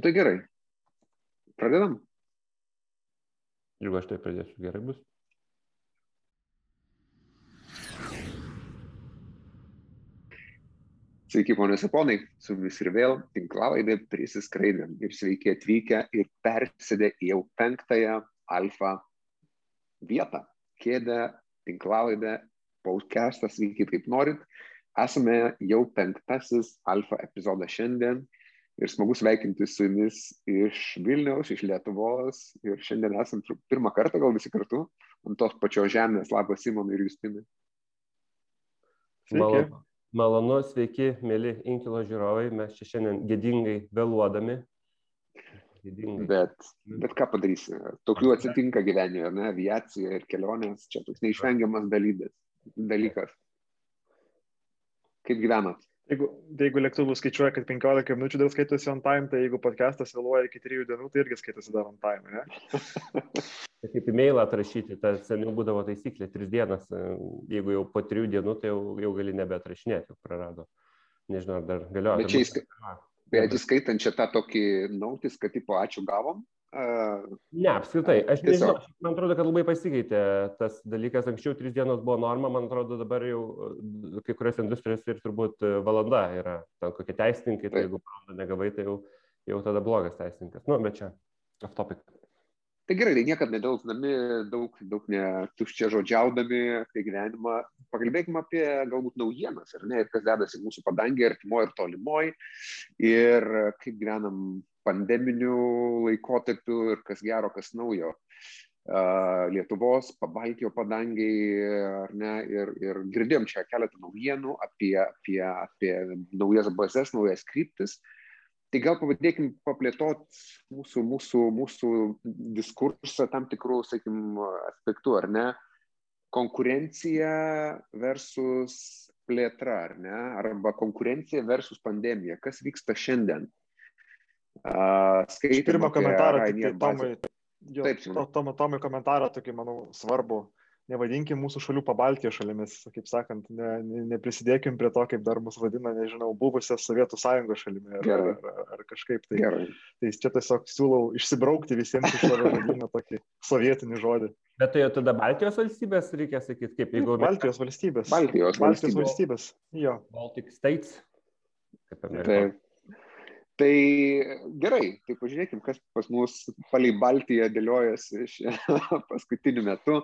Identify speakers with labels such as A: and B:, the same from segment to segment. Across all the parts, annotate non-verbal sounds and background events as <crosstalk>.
A: Tai gerai. Pradedam?
B: Jeigu aš tai pradėsiu, gerai bus.
A: Sveiki, ponios ir ponai, su jumis ir vėl tinklavaidė prisiskraidėm ir sveiki atvykę ir persėdę į jau penktąją alfa vietą. Kėdę, tinklavaidę, podcastas, sveiki kaip norit. Esame jau penktasis alfa epizodas šiandien ir smagu sveikinti su jumis iš Vilniaus, iš Lietuvos ir šiandien esam pirmą kartą gal visi kartu ant tos pačios žemės. Labas Simonai ir Justinai.
B: Malonu, malonu, sveiki, mėly inkilo žiūrovai, mes čia šiandien gėdingai vėluodami.
A: Gėdingai. Bet, bet ką padarysi, tokių atsitinka gyvenime, ne, aviacija ir kelionės, čia toks neišvengiamas dalybės, dalykas. Kaip gyvenat?
C: Jeigu, tai jeigu lėktuvų skaičiuoja, kad 15 minučių dar skaitosi on time, tai jeigu podcastas vėluoja iki 3 dienų, tai irgi skaitosi dar on time, ne?
B: Tai kaip e-mailą atrašyti, ta seniau būdavo taisyklė, 3 dienas, jeigu jau po 3 dienų, tai jau, jau gali nebeatrašinėti, jau prarado. Nežinau, ar dar galioja.
A: Bet čia įskaitant čia tą tokį nautis, kad tipo ačiū gavom,
B: Ne, apskritai, aš nežinau, man atrodo, kad labai pasikeitė tas dalykas, anksčiau trys dienos buvo norma, man atrodo dabar jau e, kai kurios industrijos ir turbūt e, valanda yra, ten kokie teisininkai, tai jeigu valandą negavai, tai jau, jau tada blogas teisininkas. Nu, bet čia off topic.
A: Tai gerai, tai niekada nedelsdami, daug, daug netuščia žodžiaudami apie gyvenimą, pakalbėkime apie galbūt naujienas, ar ne, ir kas dedasi mūsų padangė, artimoje ir tolimoje, ir kaip gyvenam pandeminiu laikotarpiu ir kas gero, kas naujo. Lietuvos, Pabaltijo padangiai, ar ne, ir, ir girdėjom čia keletą naujienų apie, apie, apie naujas bazės, naujas kryptis. Tai gal pavadėkim paplėtot mūsų, mūsų, mūsų diskursą tam tikrų, sakykim, aspektų, ar ne? Konkurencija versus plėtra, ar ne? Arba konkurencija versus pandemija. Kas vyksta šiandien?
C: Skaityti pirmą komentarą, tai Tomai, jo, Taip, to, Tomai, Tomai komentarą tokį, manau, svarbu. Nevadinkim mūsų šalių pabaltijo šalimis, kaip sakant, ne, ne, neprisidėkim prie to, kaip dar mus vadina, nežinau, buvusią Sovietų sąjungos šalimi ar, ar, ar, ar kažkaip tai. Gerai. Tai čia tiesiog siūlau išsibraukti visiems iš savo žodyno tokį sovietinį žodį.
B: Bet tai tada Baltijos valstybės reikia sakyti, kaip jeigu...
C: Baltijos valstybės.
A: Baltijos,
C: Baltijos valstybės. Jo.
B: Baltic States.
A: Taip. Tai gerai, tai pažiūrėkime, kas pas mus palei Baltiją dėliojasi <laughs> paskutiniu metu.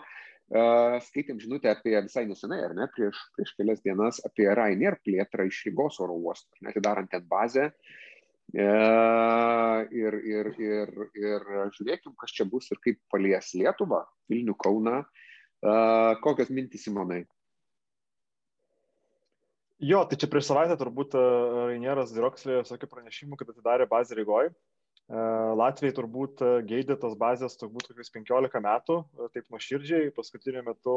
A: Skaitėm žinutę apie visai nesenai, ar ne, prieš, prieš kelias dienas apie Rainier plėtrą iš Rygos oro uosto, atidarant ten bazę. Uh, ir, ir, ir, ir žiūrėkim, kas čia bus ir kaip palies Lietuvą, Vilnių, Kauną. Kokios mintys, Simonai?
C: Jo, tai čia prieš savaitę turbūt e, Rainieras Dirokslė sakė pranešimų, kad atidarė bazę Rygoje. Latvijai turbūt e, geidė tos bazės turbūt kokius 15 metų, e, taip nuoširdžiai, paskutiniu metu,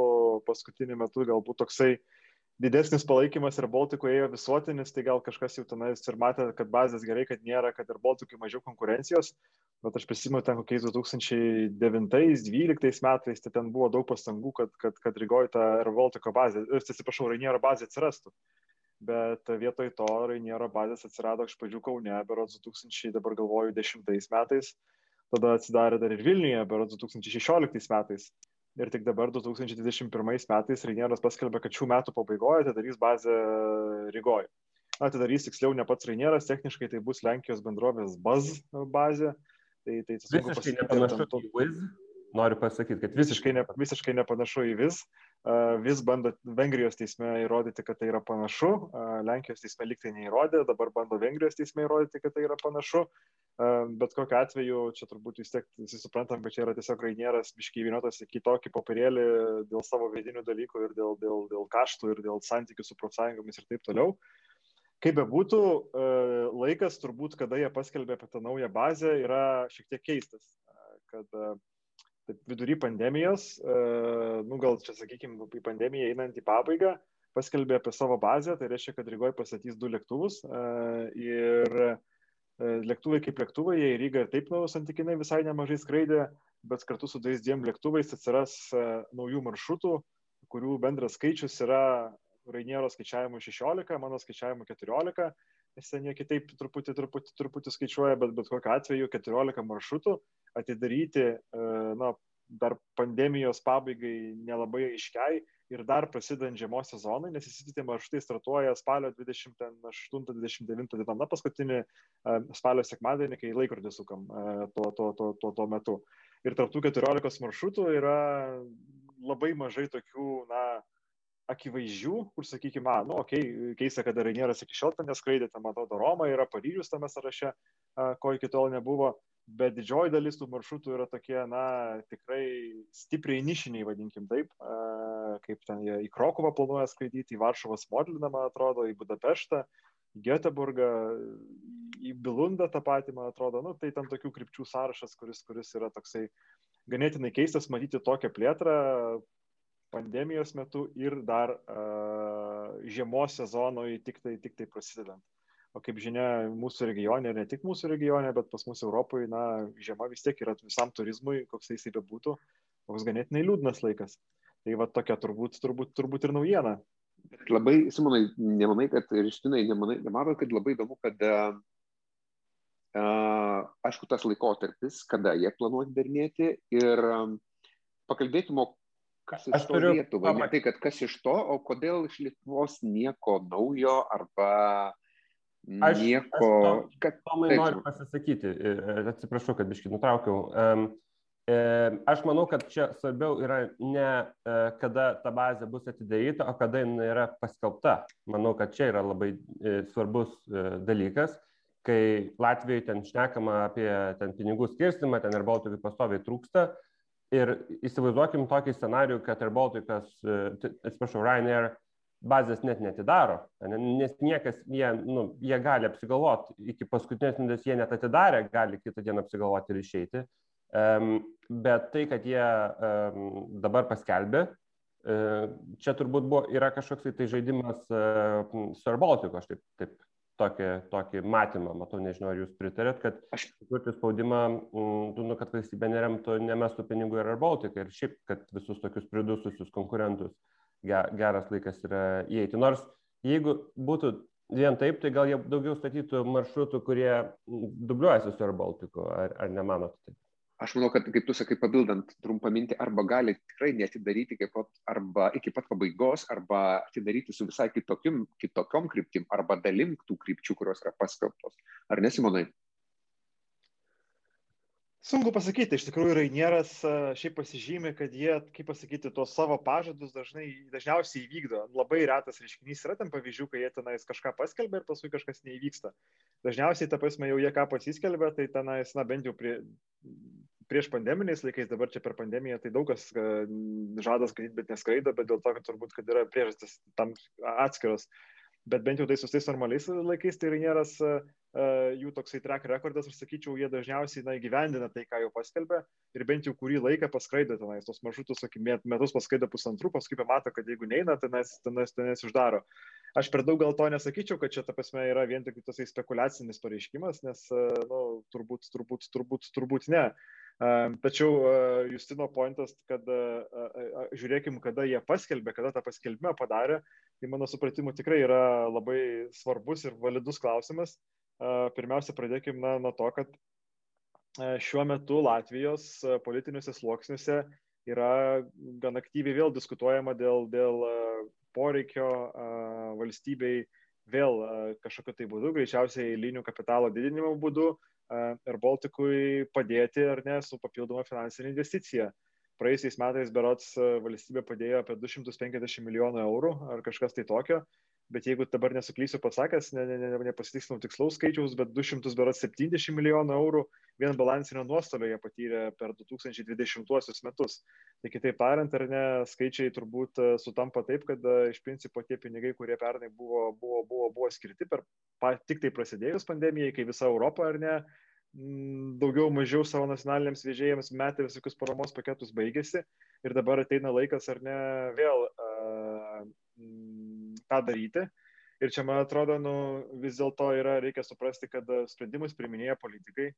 C: paskutiniu metu galbūt toksai didesnis palaikymas ir Baltikų ėjo visuotinis, tai gal kažkas jau tenais ir matė, kad bazės gerai, kad nėra, kad ir Baltikui mažiau konkurencijos, bet aš prisimenu ten kokiais 2009-2012 metais, tai ten buvo daug pastangų, kad, kad, kad Rygoje ta Air Baltiko bazė, atsiprašau, Rainiero bazė atsirastų bet vietoj to Rainiero bazės atsirado iš pradžių Kaune, berods 2000, dabar galvoju, 10 metais, tada atsidarė dar ir Vilniuje, berods 2016 metais. Ir tik dabar 2021 metais Rainieras paskelbė, kad šių metų pabaigoje atidarys bazę Rygoje. Atidarys tiksliau ne pats Rainieras, techniškai tai bus Lenkijos bendrovės BAZ bazė. Tai, tai
B: visiškai nepanašu į Wiz. Noriu pasakyti, kad
C: visiškai, ne, visiškai nepanašu į Wiz vis bando Vengrijos teisme įrodyti, kad tai yra panašu, Lenkijos teisme liktai neįrodė, dabar bando Vengrijos teisme įrodyti, kad tai yra panašu, bet kokiu atveju čia turbūt vis tiek visi suprantam, kad čia yra tiesiog rainieras biškai vienuotas į kitokį papirėlį dėl savo vidinių dalykų ir dėl, dėl, dėl kaštų ir dėl santykių su profsąjungomis ir taip toliau. Kaip be būtų, laikas turbūt, kada jie paskelbė apie tą naują bazę, yra šiek tiek keistas. Kad taip vidury pandemijos, e, nu gal čia sakykime, į pandemiją einant į pabaigą, paskelbė apie savo bazę, tai reiškia, kad Rygoje pastatys du lėktuvus e, ir e, lėktuvai kaip lėktuvai, jie į Rygą ir taip nu, santykinai visai nemažai skraidė, bet kartu su tais dviem lėktuvais atsiras naujų maršrutų, kurių bendras skaičius yra Rainiero skaičiavimu 16, mano skaičiavimu 14. Nes ten jie kitaip truputį, truputį, truputį skaičiuoja, bet bet kokiu atveju 14 maršrutų atidaryti, na, dar pandemijos pabaigai nelabai aiškiai ir dar prasidant žiemos sezonui, nes visi tie maršrutai startuoja spalio 28-29 dieną, na, paskutinį spalio sekmadienį, kai laikrodį sukam tuo, tuo, tuo, tuo, tuo metu. Ir tarptų 14 maršrutų yra labai mažai tokių, na, akivaizdžių, kur sakykime, na, nu, okay, keista, kad Rainieras iki šiol ten neskraidė, ten, man atrodo, Roma yra Paryžius tame sąraše, ko iki tol nebuvo, bet didžioji dalis tų maršrutų yra tokie, na, tikrai stipriai nišiniai, vadinkim taip, kaip ten jie į Krokovą planuoja skraidyti, į Varšuvos Modliną, man atrodo, į Budapeštą, į Göteborgą, į Bilundą tą patį, man atrodo, nu, tai ten tokių krypčių sąrašas, kuris, kuris yra toksai ganėtinai keistas matyti tokią plėtrą pandemijos metu ir dar uh, žiemos sezonui tik tai, tik tai prasidedant. O kaip žinia, mūsų regione, ir ne tik mūsų regione, bet pas mus Europoje, na, žiema vis tiek yra visam turizmui, koks jisai bebūtų, toks ganėtinai liūdnas laikas. Tai va tokia turbūt, turbūt, turbūt ir naujiena.
A: Labai, Simonai, nemanai, kad ir ištinai, nematot, kad labai įdomu, kad, uh, aišku, tas laikotarpis, kada jie planuoja darinėti ir um, pakalbėkime, kas iš to Lietuvai. Ne tai, kad kas iš to, o kodėl iš Lietuvos nieko naujo arba Aš, nieko.
B: Aš to, kad... Tomai taip, noriu pasisakyti, atsiprašau, kad biškai nutraukiau. Um, Aš manau, kad čia svarbiau yra ne e, kada ta bazė bus atidaryta, o kada jinai yra paskelbta. Manau, kad čia yra labai e, svarbus e, dalykas, kai Latvijoje ten šnekama apie ten pinigų skirstimą, ten ir Baltikui pastoviai trūksta. Ir įsivaizduokim tokį scenarių, kad ir Baltikas, atsiprašau, Ryanair bazės net netidaro, nes niekas, jie, nu, jie gali apsigalvoti, iki paskutinės minutės jie net atidarė, gali kitą dieną apsigalvoti ir išeiti. Um, bet tai, kad jie um, dabar paskelbė, uh, čia turbūt buvo, yra kažkoks tai, žaidimas uh, su Arbaltiku, aš taip, taip tokį, tokį matymą, matau, nežinau, ar jūs pritarėt, kad aš kurti spaudimą, mm, nu, kad valstybė neremtų, nemestų pinigų ir Arbaltiką ir šiaip, kad visus tokius pridususius konkurentus geras laikas yra įeiti. Nors jeigu būtų vien taip, tai gal jie daugiau statytų maršrutų, kurie dubliuojasi su Air Balticu, ar, ar nemanot taip?
A: Aš manau, kad, kaip tu sakai, papildant trumpą mintį, arba gali tikrai netidaryti iki pat, arba iki pat pabaigos, arba atidaryti su visai kitokiom, kitokiom kryptim, arba dalim tų krypčių, kurios yra paskelbtos. Ar nesimonai?
C: Sunku pasakyti, iš tikrųjų Rainieras šiaip pasižymė, kad jie, kaip pasakyti, tuos savo pažadus dažnai, dažniausiai įvykdo. Labai retas reiškinys yra tam pavyzdžių, kai jie tenais kažką paskelbė ir paskui kažkas neįvyksta. Dažniausiai, ta prasme, jau jie ką pasiskelbė, tai tenais, na bent jau prie, prieš pandeminiais laikais, dabar čia per pandemiją, tai daug kas žada skraidyti, bet neskraido, bet dėl to, kad turbūt, kad yra priežastis tam atskiros. Bet bent jau tai su tais normaliais laikais, tai Rainieras uh, jų toksai track rekordas, aš sakyčiau, jie dažniausiai na, įgyvendina tai, ką jau paskelbė ir bent jau kurį laiką paskraido tenais, tos maršrutus, sakykime, metus paskraido pusantrų, paskui pamato, kad jeigu neina, tenais, tenais, tenais uždaro. Aš per daug gal to nesakyčiau, kad čia ta prasme yra vien tik tasai spekulacinis pareiškimas, nes, nu, turbūt, turbūt, turbūt, turbūt ne. Tačiau Justino pointas, kad žiūrėkim, kada jie paskelbė, kada tą paskelbimą padarė, tai mano supratimu tikrai yra labai svarbus ir validus klausimas. Pirmiausia, pradėkime na, nuo to, kad šiuo metu Latvijos politiniuose sluoksniuose yra gan aktyviai vėl diskutuojama dėl, dėl poreikio valstybei vėl kažkokiu tai būdu, greičiausiai eilinių kapitalo didinimo būdu ir Baltikui padėti ar ne su papildoma finansinė investicija. Praėjusiais metais berots valstybė padėjo apie 250 milijonų eurų ar kažkas tai tokio bet jeigu dabar nesuklysiu pasakęs, ne, ne, ne, nepasitikslinau tikslaus skaičiaus, bet 270 milijonų eurų vien balansinio nuostolio jie patyrė per 2020 metus. Tai kitaip tariant, ar ne, skaičiai turbūt e, sutampa taip, kad e, iš principo tie pinigai, kurie pernai buvo, buvo, buvo, buvo skirti per tik tai prasidėjus pandemijai, kai visa Europa ar ne, daugiau mažiau savo nacionaliniams vežėjams metė visokius paramos paketus baigėsi ir dabar ateina laikas ar ne vėl uh, tą daryti. Ir čia, man atrodo, nu, vis dėlto yra, reikia suprasti, kad e, sprendimus priminėja politikai.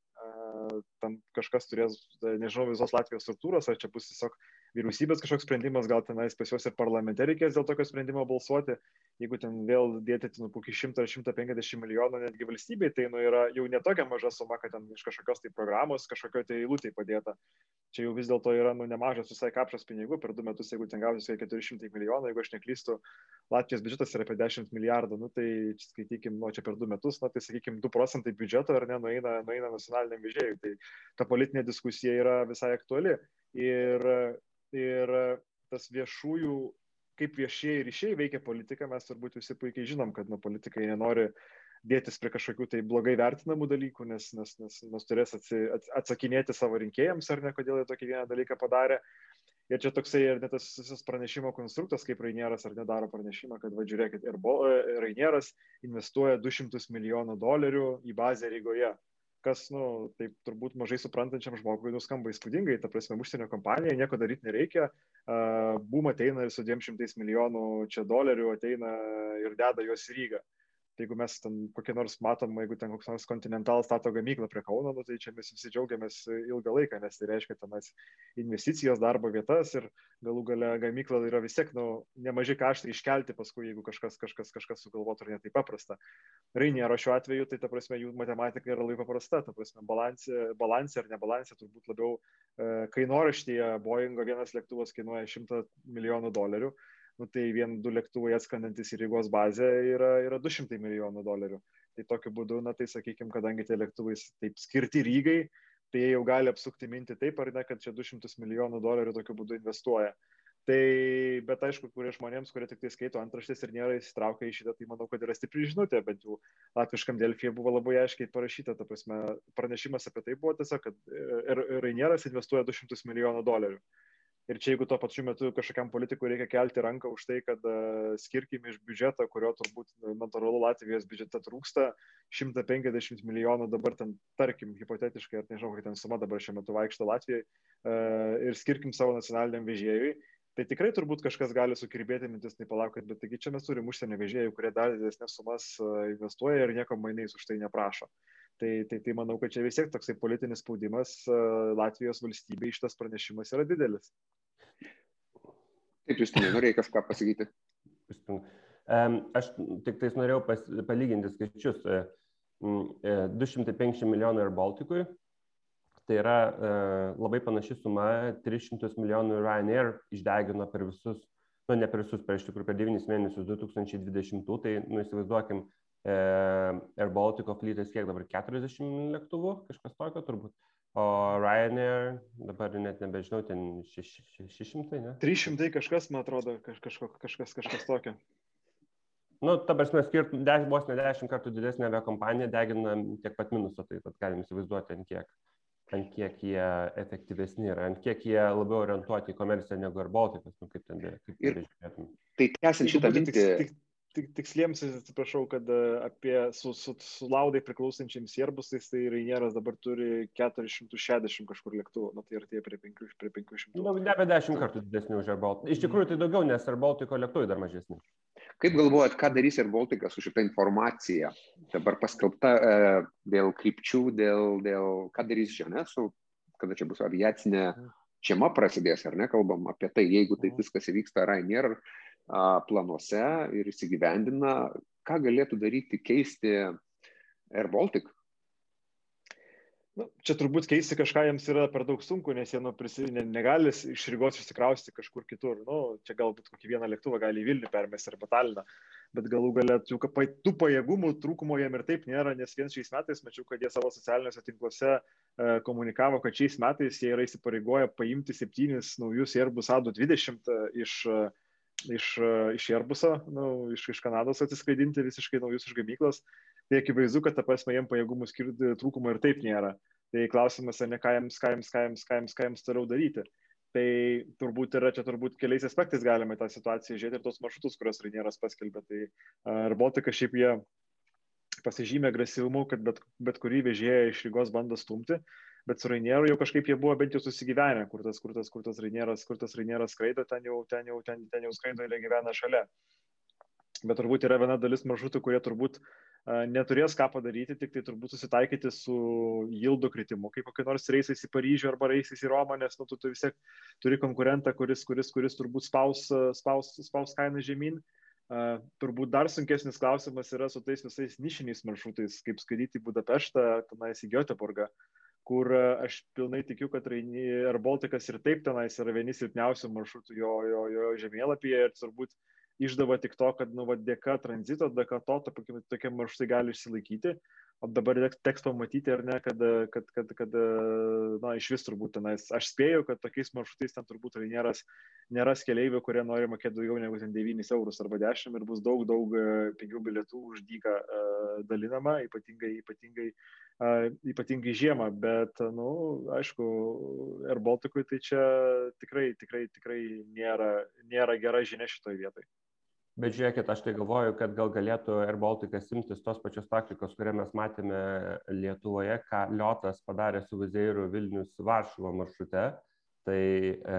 C: Tam kažkas turės, e, nežinau, visos Latvijos struktūros, ar čia bus tiesiog vyriausybės kažkoks sprendimas, gal tenais pas juos ir parlamente reikės dėl tokio sprendimo balsuoti. jeigu ten vėl dėti nu, kokį 100 ar 150 milijonų netgi valstybei, tai nu, yra jau netokia maža suma, kad ten iš kažkokios tai programos kažkokio tai eilutė padėta. Čia jau vis dėlto yra nu, nemažas visai kapšas pinigų per du metus, jeigu ten gausis 400 milijonų, jeigu aš neklystu, Latvijos biudžetas yra apie 10 milijardų, nu, tai skaitykim, nu, čia per du metus, na, tai sakykim, 2 procentai biudžeto ar ne nueina, nueina nacionaliniam vežėjui. Tai ta politinė diskusija yra visai aktuali. Ir, ir tas viešųjų kaip viešieji ryšiai veikia politiką, mes turbūt visi puikiai žinom, kad nu, politikai nenori dėtis prie kažkokių tai blogai vertinamų dalykų, nes, nes, nes, nes turės atsi, atsakinėti savo rinkėjams ar ne, kodėl jie tokį vieną dalyką padarė. Ir čia toksai ir net tas visas pranešimo konstruktas, kaip Rainieras ar nedaro pranešimą, kad va žiūrėkit, ir Rainieras investuoja 200 milijonų dolerių į bazę Rygoje kas, nu, taip turbūt mažai suprantančiam žmogui nuskamba įspūdingai, ta prasme, užsienio kompanija, nieko daryti nereikia, uh, bum ateina ir su 200 milijonų čia dolerių ateina ir deda juos į Rygą. Jeigu mes ten kokie nors matom, jeigu ten koks nors Continental stato gamyklą prie Kauno, nu, tai čia mes visi džiaugiamės ilgą laiką, nes tai reiškia tenas investicijos darbo vietas ir galų gale gamykla yra vis tiek nu, nemažai kaštai iškelti paskui, jeigu kažkas, kažkas, kažkas sugalvotų ir netai paprasta. Rainiero šiuo atveju, tai ta prasme jų matematika yra labai paprasta, ta prasme balansė, balansė ar nebalansė turbūt labiau e, kainoraštyje Boeingo vienas lėktuvas kainuoja 100 milijonų dolerių nu, tai vien du lėktuvai atskandantis į Rygos bazę yra, yra 200 milijonų dolerių. Tai tokiu būdu, na tai sakykime, kadangi tie lėktuvai taip skirti Rygai, tai jie jau gali apsukti mintį taip ar ne, kad čia 200 milijonų dolerių tokiu būdu investuoja. Tai, bet aišku, kurie žmonėms, kurie tik tai skaito antraštės ir nėra įsitraukę į šitą, tai manau, kad yra stipri žinutė, bent jau latviškam Delfija buvo labai aiškiai parašyta, ta prasme, pranešimas apie tai buvo tiesiog, kad Rainieras investuoja 200 milijonų dolerių. Ir čia jeigu tuo pačiu metu kažkokiam politikui reikia kelti ranką už tai, kad uh, skirkim iš biudžeto, kurio turbūt natūralu Latvijos biudžete trūksta, 150 milijonų dabar ten, tarkim, hipotetiškai, ar nežinau, kokia ten suma dabar šiuo metu vaikšto Latvijai, uh, ir skirkim savo nacionaliniam vežėjui, tai tikrai turbūt kažkas gali sukirbėti mintis, tai palaukit, bet taigi čia mes turim užsienio vežėjų, kurie dar didesnės sumas investuoja ir nieko mainais už tai neprašo. Tai, tai, tai manau, kad čia vis tiek toksai politinis spaudimas Latvijos valstybei šitas pranešimas yra didelis.
A: Taip, jūs norėjai kažką pasakyti.
B: Aš tik tais norėjau pas, palyginti skaičius. 250 e, e, milijonų ir Baltikui. Tai yra e, labai panaši suma, 300 milijonų Ryanair išdegino per visus, nu ne per visus, per iš tikrųjų per 9 mėnesius 2020, tai nu įsivaizduokim, Air Baltico flytas kiek dabar 40 lėktuvų, kažkas tokio turbūt. O Ryanair, dabar net nebežinau, ten 600, ne?
C: 300 kažkas, man atrodo, kažkas, kažkas, kažkas tokio.
B: Nu, ta prasme, skirt vos ne 10 kartų didesnė aviakompanija degina tiek pat minuso, tai pat galim įsivaizduoti, ant kiek, ant kiek jie efektyvesni yra, ant kiek jie labiau orientuoti į komerciją negu ir Baltikas, nu, kaip ten, kaip
A: žiūrėtum. Tai tęsiant šitą mintį. Tik,
C: tik, tiksliems, atsiprašau, kad e, apie su, su, su laudai priklausančiams Airbusais, tai Rainieras dabar turi 460 kažkur lėktuvų, nu, tai artėja prie 500. Prie 500.
B: Nu, ne apie 10 kartų didesni už AirBaltic. Iš tikrųjų tai daugiau, nes AirBaltico lėktuvai dar mažesni.
A: Kaip galvojat, ką darys AirBalticas su šitą informaciją? Dabar paskelbta e, dėl krypčių, dėl, dėl ką darys žinia, su, kada čia bus aviacinė žiema prasidės, ar ne, kalbam apie tai, jeigu tai viskas įvyksta Rainier planuose ir įsigyvendina, ką galėtų daryti, keisti Air Baltic?
C: Nu, čia turbūt keisti kažką jiems yra per daug sunku, nes jie nu, prisi, ne, negali iš Rygos išsikrausti kažkur kitur. Nu, čia galbūt kokį vieną lėktuvą gali į Vilnių permesti arba Taliną, bet galų galia tų, tų pajėgumų trūkumo jiem ir taip nėra, nes vien šiais metais mačiau, kad jie savo socialiniuose tinkluose e, komunikavo, kad šiais metais jie yra įsipareigoję paimti septynis naujus Airbus A220 iš e, iš, iš Airbuso, nu, iš, iš Kanados atsiskraidinti visiškai naujus iš gamyklos, tai akivaizdu, kad ta prasme jiem pajėgumų skirti trūkumo ir taip nėra. Tai klausimas, ne ką jiems, ką jiems, ką jiems, ką jiems, ką jiems toliau daryti. Tai turbūt yra čia turbūt keliais aspektais galima tą situaciją žiūrėti ir tos maršrutus, kuriuos Rainieras paskelbė. Tai ar Baltika šiaip jie pasižymė agresyvumu, kad bet, bet kurį vežėją iš Rygos bando stumti bet su Rainieru jau kažkaip jie buvo bent jau susigyvenę, kur tas, kur tas, kur tas Rainieras, kur tas Rainieras skraido, ten jau, ten jau, ten, ten jau skraido ir gyvena šalia. Bet turbūt yra viena dalis maršrutų, kurie turbūt uh, neturės ką padaryti, tik tai turbūt susitaikyti su jildo kritimu, kaip kokie nors reisais į Paryžių arba reisais į Romą, nes nu, tu, tu vis tiek turi konkurentą, kuris, kuris, kuris turbūt spaus, spaus, spaus kainą žemyn. Turbūt dar sunkesnis klausimas yra su tais visais nišiniais maršrutais, kaip skraidyti į Budapeštą, tenais į Göteborgą, kur aš pilnai tikiu, kad Air Balticas ir taip tenais yra vieni silpniausių maršrutų jo, jo, jo žemėlapyje ir turbūt išdava tik to, kad nu, va, dėka tranzito, dėka to, tokie maršrutai gali išsilaikyti o dabar teks pamatyti, ar ne, kad, kad, kad, kad na, iš vis turbūt tenais, aš spėju, kad tokiais maršrutais ten turbūt nėra, nėra keleivių, kurie nori mokėti daugiau negu 9 eurus arba 10 ir bus daug, daug e, pigių bilietų už dyką uh, dalinama, ypatingai, ypatingai, uh, ypatingai žiemą, bet, na, nu, aišku, Air Balticui tai čia tikrai, tikrai, tikrai nėra, nėra gera žinia šitoje vietoje.
B: Bet žiūrėkit, aš tai galvoju, kad gal galėtų Air Balticas imtis tos pačios taktikos, kurią mes matėme Lietuvoje, ką Liotas padarė su Vizeiru Vilnius Varšuvo maršrute. Tai e,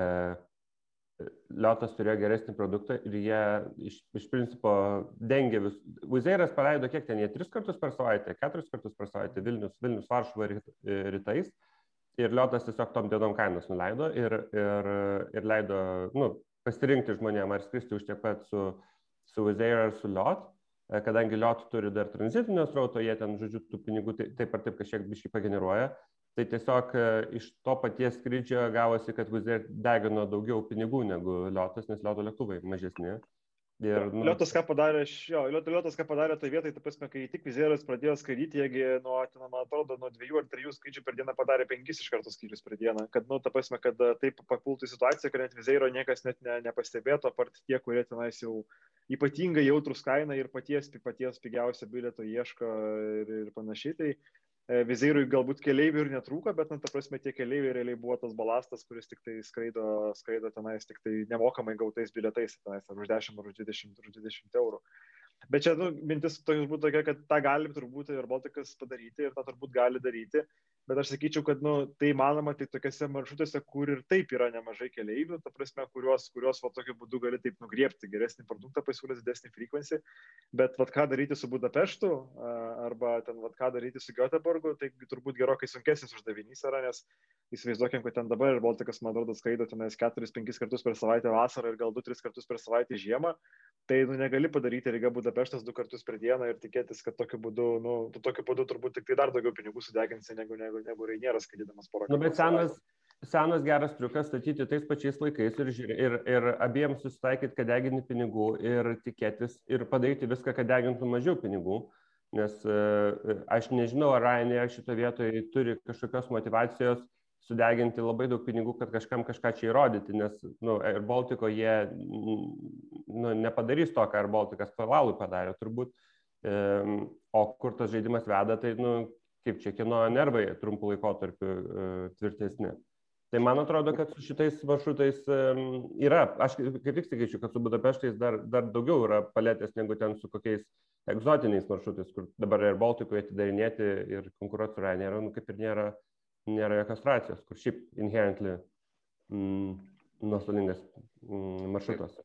B: Liotas turėjo geresnį produktą ir jie iš, iš principo dengė vis. Vizeiras paleido kiek ten, jie tris kartus per savaitę, keturis kartus per savaitę Vilnius, Vilnius Varšuvo rytais. Ir Liotas tiesiog tom dienom kainas nuleido ir, ir, ir leido nu, pasirinkti žmonėm, ar skristi už tiek pat su su Wizz Air ar su Liot, e, kadangi Liot turi dar tranzitinio srauto, jie ten, žodžiu, tų pinigų taip ar taip kažkiek biškai pageneruoja. Tai tiesiog e, iš to paties skrydžio gavosi, kad Wizz Air degino daugiau pinigų negu Liotas, nes Lioto lėktuvai mažesni.
C: Ir, nu... Liotas ką padarė, jo, Liotas ką padarė toje vietoje, tai prasme, kai tik vizieras pradėjo skraidyti, jiegi, nu, ten, man atrodo, nuo dviejų ar trijų skrydžių per dieną padarė penkis iš karto skrydžius per dieną, kad, nu, ta prasme, kad e, taip papultų į situaciją, kad net viziero niekas net ne, nepastebėtų, apart tie, kurie tenais jau ypatingai jautrus kainą ir paties, paties pigiausio bilieto ieško ir, ir panašiai. Tai, Vizirui galbūt keleivių ir netrūko, bet, na, ta prasme, tie keleiviai realiai buvo tas balastas, kuris tik tai skraido, skraido tenais, tik tai nemokamai gautais bilietais, tenais, ar už 10, ar už 20, ar už 20 eurų. Bet čia, nu, mintis tokia būtų tokia, kad tą gali turbūt ir Baltikas padaryti ir tą turbūt gali daryti, bet aš sakyčiau, kad nu, tai manoma tik tokiuose maršrutuose, kur ir taip yra nemažai keleivių, ta prasme, kuriuos, kuriuos va, tokiu būdu gali taip nugriepti geresnį produktą, pasiūlyti didesnį frekvenciją, bet va, ką daryti su Budapeštu arba ten va, ką daryti su Göteborgu, tai turbūt gerokai sunkesnis uždavinys yra, nes įsivaizduokim, kad ten dabar ir Baltikas, man atrodo, skraido tenais 4-5 kartus per savaitę vasarą ir gal 2-3 kartus per savaitę žiemą, tai nu, negali padaryti Riga Budapeštas du kartus per dieną ir tikėtis, kad tokiu būdu, nu, tokiu būdu turbūt tik tai dar daugiau pinigų sudeginsi negu, negu negu, Reinieras, skaitydamas porą
B: kartų. Nu, bet senas, senas geras triukas statyti tais pačiais laikais ir, ir, ir abiems susitaikyti, kad degini pinigų ir tikėtis ir padaryti viską, kad degintų mažiau pinigų. Nes uh, aš nežinau, ar Ryanair šito vietoje turi kažkokios motivacijos sudeginti labai daug pinigų, kad kažkam kažką čia įrodyti, nes nu, Air Baltico jie nu, nepadarys to, ką Air Balticas pavalui padarė, turbūt. O kur tas žaidimas veda, tai nu, kaip čia kieno nervai trumpų laikotarpių e, tvirtesni. Tai man atrodo, kad su šitais maršrutais yra, aš kaip tik sakyčiau, kad su Budapeštais dar, dar daugiau yra palėtės negu ten su kokiais egzotiniais maršrutais, kur dabar ir Baltikoje atidarinėti ir konkuruoti su Ryanair, nu, kaip ir nėra, nėra jokios racijos, kur šiaip inherently mm, nuostolingas mm, maršrutas,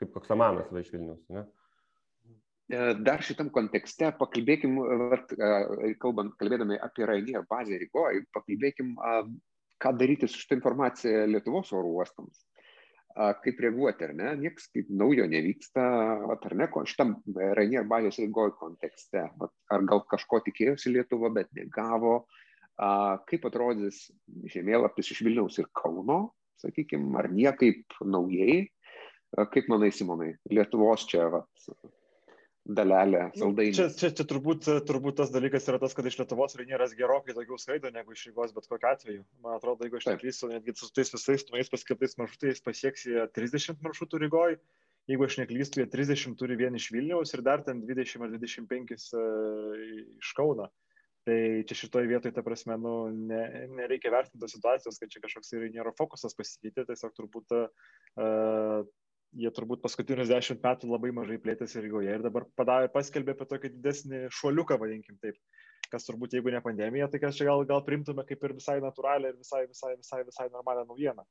B: kaip koks Amanas va iš Vilnius. Ne?
A: E, dar šitam kontekste pakalbėkim, vat, e, kalbant, kalbėdami apie Ryanair bazę Rygoje, pakalbėkim, ką daryti su šitą informaciją Lietuvos oro uostams. Kaip reaguoti, ar ne? Niekas kaip naujo nevyksta, vat, ar ne, šitam Ryanair bazės Rygoje kontekste. Vat, ar gal kažko tikėjosi Lietuva, bet negavo. Kaip atrodys žemėlapis iš Vilniaus ir Kauno, sakykime, ar niekaip naujai. Kaip manai, Simonai, Lietuvos čia vat, dalelę
C: nu, saldainį. Čia, čia, čia turbūt, turbūt tas dalykas yra tas, kad iš Lietuvos Rainieras gerokai daugiau skraido negu iš Rygos bet kokiu atveju. Man atrodo, jeigu aš neklystu, netgi su tais visais naujais paskirtais maršrutais pasieks jie 30 maršrutų Rygoje. Jeigu aš neklystu, jie 30 turi vien iš Vilniaus ir dar ten 20 ar 25 uh, iš Kauno. Tai čia šitoje vietoje, ta prasme, nu, ne, nereikia vertinti tos situacijos, kad čia kažkoks ir nėra fokusas pasikeitė, tiesiog turbūt uh, jie turbūt paskutinius dešimt metų labai mažai plėtėsi Rygoje ir dabar padarė, paskelbė apie tokį didesnį šuoliuką, vadinkim taip, kas turbūt jeigu ne pandemija, tai kas čia gal, gal primtume kaip ir visai natūralią ir visai, visai, visai, visai normalią naujieną.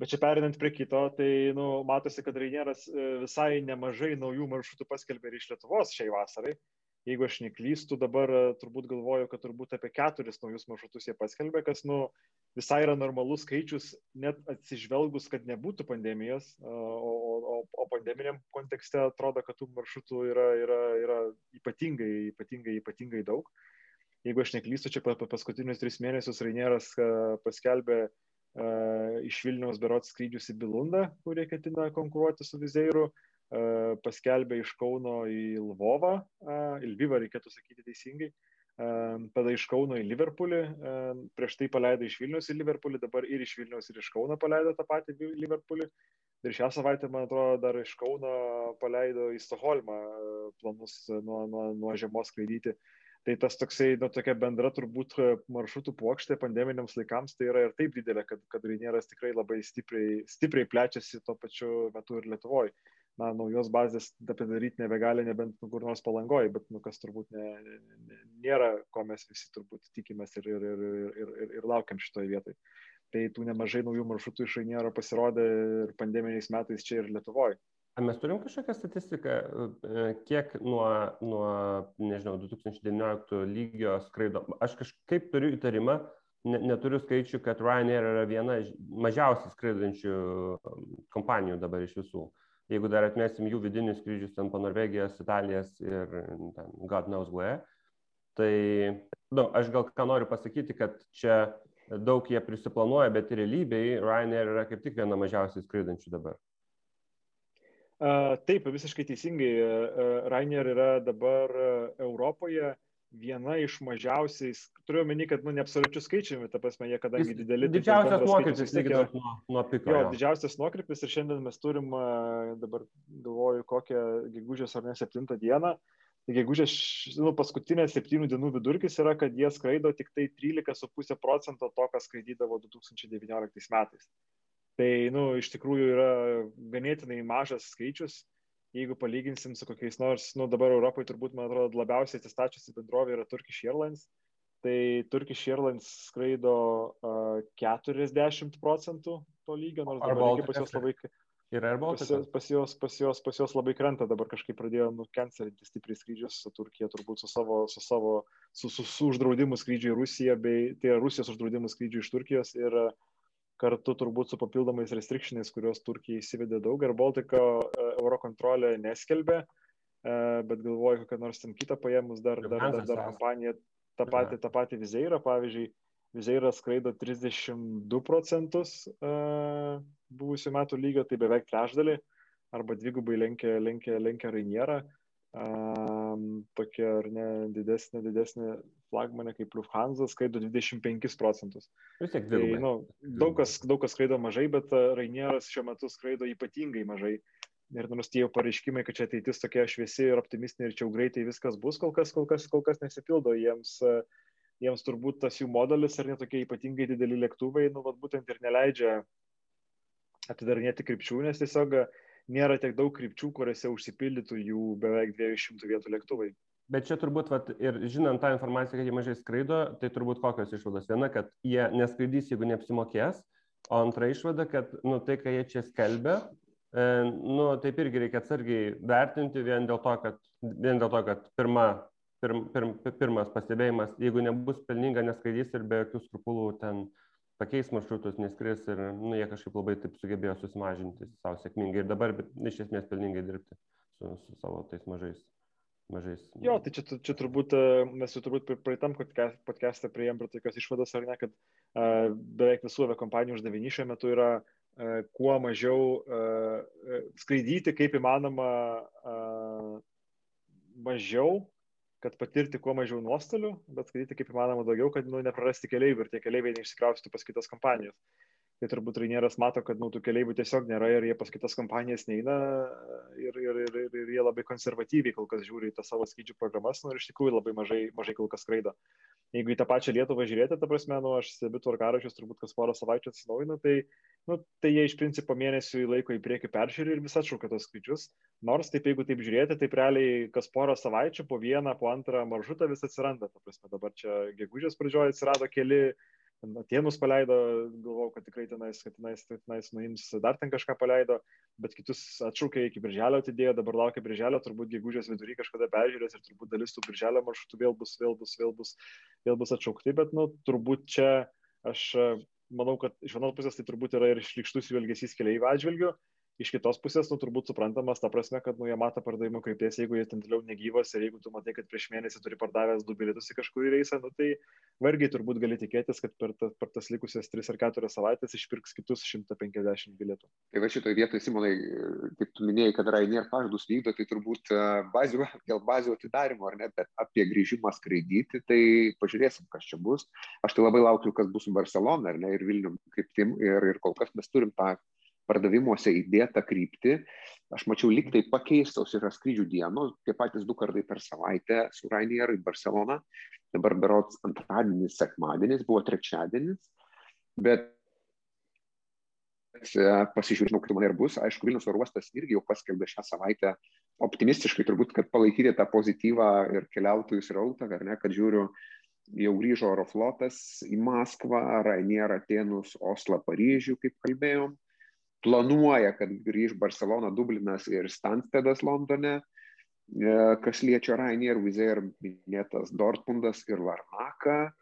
C: Bet čia perinant prie kito, tai nu, matosi, kad Rainieras e, visai nemažai naujų maršrutų paskelbė ir iš Lietuvos šiai vasarai. Jeigu aš neklystu, dabar e, turbūt galvoju, kad turbūt apie keturis naujus maršrutus jie paskelbė, kas, nu, visai yra normalus skaičius, net atsižvelgus, kad nebūtų pandemijos, o, o, o pandeminiam kontekste atrodo, kad tų maršrutų yra, yra, yra ypatingai, ypatingai, ypatingai daug. Jeigu aš neklystu, čia per paskutinius tris mėnesius Rainieras paskelbė uh, iš Vilniaus berots skrydžius į Bilundą, kurie ketina konkuruoti su Vizeiru, uh, paskelbė iš Kauno į Lvovą, uh, į Lvivą reikėtų sakyti teisingai, uh, tada iš Kauno į Liverpoolį, prieš tai paleido iš Vilnius į Liverpoolį, dabar ir iš Vilnius ir iš Kauno paleido tą patį Liverpoolį. Ir šią savaitę, man atrodo, dar iš Kauno paleido į Stoholmą planus nuo, nuo, nuo žiemos skraidyti. Tai tas toksai, nu, tokia bendra turbūt maršrutų plokštė pandeminiams laikams tai yra ir taip didelė, kad, kad Rainieras tikrai labai stipriai, stipriai plečiasi tuo pačiu metu ir Lietuvoje na, naujos bazės padaryti nebegali, nebent nu, kur nors palangoji, bet nu, kas turbūt ne, ne, nėra, ko mes visi turbūt tikimės ir, ir, ir, ir, ir, ir laukiam šitoje vietoje. Tai tų nemažai naujų maršrutų iš Rainiero pasirodė ir pandeminiais metais čia ir Lietuvoje.
B: Ar mes turim kažkokią statistiką, e, kiek nuo, nuo nežinau, 2019 lygio skraido? Aš kažkaip turiu įtarimą, ne, neturiu skaičių, kad Ryanair yra viena mažiausiai skraidančių kompanijų dabar iš visų. Uh, jeigu dar atmesim jų vidinius skrydžius ten po Norvegijos, Italijos ir ten, God knows where, tai nu, aš gal ką noriu pasakyti, kad čia daug jie prisiplanuoja, bet realybėje Ryanair yra kaip tik viena mažiausiai skraidančių dabar.
C: Taip, visiškai teisingai. Ryanair yra dabar Europoje viena iš mažiausiai, turiu omeny, kad, nu, ne absoliučių skaičiumi, ta prasme, jie kadangi dideli.
B: Tai didžiausias nuokrypis, lyginant nuo, nuo piko.
C: Jo, jo, didžiausias nuokrypis ir šiandien mes turim, dabar galvoju, kokią gegužės ar ne septintą dieną. Tai gegužės, nu, paskutinė septynių dienų vidurkis yra, kad jie skraido tik tai 13,5 procento to, kas skraidydavo 2019 metais. Tai, nu, iš tikrųjų yra ganėtinai mažas skaičius jeigu palyginsim su kokiais nors, nu dabar Europoje turbūt, man atrodo, labiausiai atsistačiusi bendrovė yra Turkish Airlines. Tai Turkish Airlines skraido uh, 40 procentų to lygio, nors dabar lygiai pas juos labai...
B: Ir Air Baltica.
C: Pas, pas, jos, pas, jos, pas jos labai krenta, dabar kažkaip pradėjo nukencelinti stipriai skrydžius su Turkija, turbūt su savo, su savo, su, su, su uždraudimu skrydžiui į Rusiją, bei tai Rusijos uždraudimu skrydžiui iš Turkijos ir uh, kartu turbūt su papildomais restrikšiniais, kuriuos Turkija įsivedė daug. Ir Baltiko e, Eurokontrolė neskelbė, e, bet galvoju, kokią nors ten kitą paėmus dar, dar, dar, dar kompaniją, tą patį, tą patį Vizeirą, pavyzdžiui, Vizeiras skraido 32 procentus uh, buvusių metų lygio, tai beveik trečdalį, arba dvigubai lenkia, lenkia, lenkia Rainierą. Tokia ar ne didesnė, didesnė flagmanė kaip Lufthansa skraido 25 procentus.
B: Vis tiek tai,
C: nu, daug, kas, daug kas skraido mažai, bet e, Rainieras šiuo metu skraido ypatingai mažai. Ir nors tie pareiškimai, kad čia ateitis tokia šviesi ir optimistinė ir čia jau greitai viskas bus, kol kas, kol kas, kol kas nesipildo. Jiems, e, jiems turbūt tas jų modelis ar netokie ypatingai dideli lėktuvai, nu, vat, būtent ir neleidžia atidarinėti krypčių, nes tiesiog nėra tiek daug krypčių, kuriuose užsipildytų jų beveik 200 vietų lėktuvai.
B: Bet čia turbūt, vat, ir žinant tą informaciją, kad jie mažai skraido, tai turbūt kokios išvados. Viena, kad jie neskraidys, jeigu neapsimokės, o antra išvada, kad nu, tai, ką jie čia skelbia, e, nu, taip irgi reikia atsargiai vertinti vien dėl to, kad, vien dėl to, kad pirma, pirm, pirm, pirmas pastebėjimas, jeigu nebus pelninga, neskraidys ir be jokių skrupulų ten pakeis maršrutus, neskris ir nu, jie kažkaip labai taip sugebėjo susimažinti savo sėkmingai ir dabar iš esmės pelningai dirbti su, su savo tais mažais mažais.
C: Jo, tai čia, čia turbūt, e, mes jau turbūt praeitam podcast'e prieėm prie tokios išvados, ar ne, kad uh, beveik visų aviakompanijų uždavinys šiuo metu yra uh, kuo mažiau uh, skraidyti, kaip įmanoma uh, mažiau, kad patirti kuo mažiau nuostolių, bet skraidyti kaip įmanoma daugiau, kad nu, neprarasti keliaivių ir tie keliaiviai neišsikraustų pas kitas kompanijas tai turbūt Rainieras mato, kad nu, tų keliaivių tiesiog nėra ir jie pas kitas kompanijas neina ir, ir, ir, ir, ir jie labai konservatyviai kol kas žiūri į tas savo skrydžių programas, nu ir iš tikrųjų labai mažai, mažai kol kas skraido. Jeigu į tą pačią Lietuvą žiūrėti, ta prasme, nu, aš stebiu tvarkarašius turbūt kas porą savaičių atsinaujinu, tai, nu, tai jie iš principo mėnesių į laiko į priekį peržiūri ir vis atšaukia tos skrydžius. Nors taip, jeigu taip žiūrėti, tai realiai kas porą savaičių po vieną, po antrą maršrutą vis atsiranda. Ta prasme, dabar čia gegužės pradžioje atsirado keli Atenus paleido, galvojau, kad tikrai tenais, kad tenais, tenais nuims, dar ten kažką paleido, bet kitus atšaukė iki birželio atidėjo, dabar laukia birželio, turbūt gegužės vidury kažkada peržiūrės ir turbūt dalis tų birželio maršrutų vėl bus, vėl bus, vėl bus, vėl bus atšaukti, bet, nu, turbūt čia aš manau, kad iš vienos pusės tai turbūt yra ir šlikštus jų elgesys keliaivių atžvilgių, iš kitos pusės, nu, turbūt suprantamas, ta prasme, kad, nu, jie mato pardavimo krypties, jeigu jie ten toliau negyvas ir jeigu tu matai, kad prieš mėnesį turi pardavęs du bilietus į kažkurį reisą, nu, tai vargiai turbūt gali tikėtis, kad per, ta, per tas likusias 3 ar 4 savaitės išpirks kitus 150 bilietų.
A: Tai va šitoje vietoje, Simonai, kaip tu minėjai, kad Rainier pažadus vykdo, tai turbūt e, bazių, <laughs> dėl bazių atidarimo, ar ne, bet apie grįžimą skraidyti, tai pažiūrėsim, kas čia bus. Aš tai labai laukiu, kas bus su Barcelona, ar ne, ir Vilnium kryptim, ir, ir kol kas mes turim tą pardavimuose įdėtą kryptį. Aš mačiau liktai pakeistos yra skrydžių dienos, tie patys du kartai per savaitę su Rainier į Barceloną. Dabar berots antradienis, sekmadienis, buvo trečiadienis. Bet e, pasižiūrėjau, kaip man ir bus. Aišku, Vilnius oro uostas irgi jau paskelbė šią savaitę optimistiškai, turbūt, kad palaikyti tą pozityvą ir keliautojų srautą, ar ne, kad žiūriu, jau grįžo oro flotas į Maskvą, Rainier, Atenus, Oslą, Paryžių, kaip kalbėjom planuoja, kad grįž Barcelona, Dublinas ir Stanstedas Londone, e, kas liečia Rainier, Vizer minėtas Dortmundas ir Larnaka.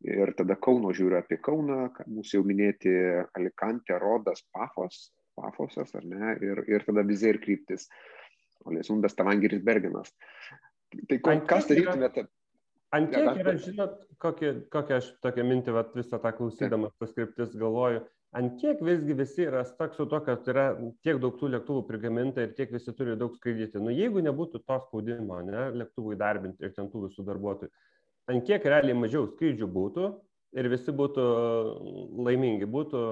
A: Ir tada Kauno žiūriu apie Kauną, mūsų jau minėti Alicante, Rodas, Pafos, Pafosas, ar ne, ir, ir tada Vizer kryptis, Olesundas, Tavangiris, Bergenas. Tai ko, kas darytumėte?
B: Ant kiek yra, žinot, kokią, kokią aš tokią mintį, vat, visą tą klausydamas tas kryptis galvoju, ant kiek visgi visi yra stak su to, kad yra tiek daug tų lėktuvų prigaminta ir tiek visi turi daug skraidyti. Nu, jeigu nebūtų to spaudimo, ne, lėktuvų įdarbinti ir ten tų visų darbuotojų, ant kiek realiai mažiau skrydžių būtų ir visi būtų laimingi. Būtų,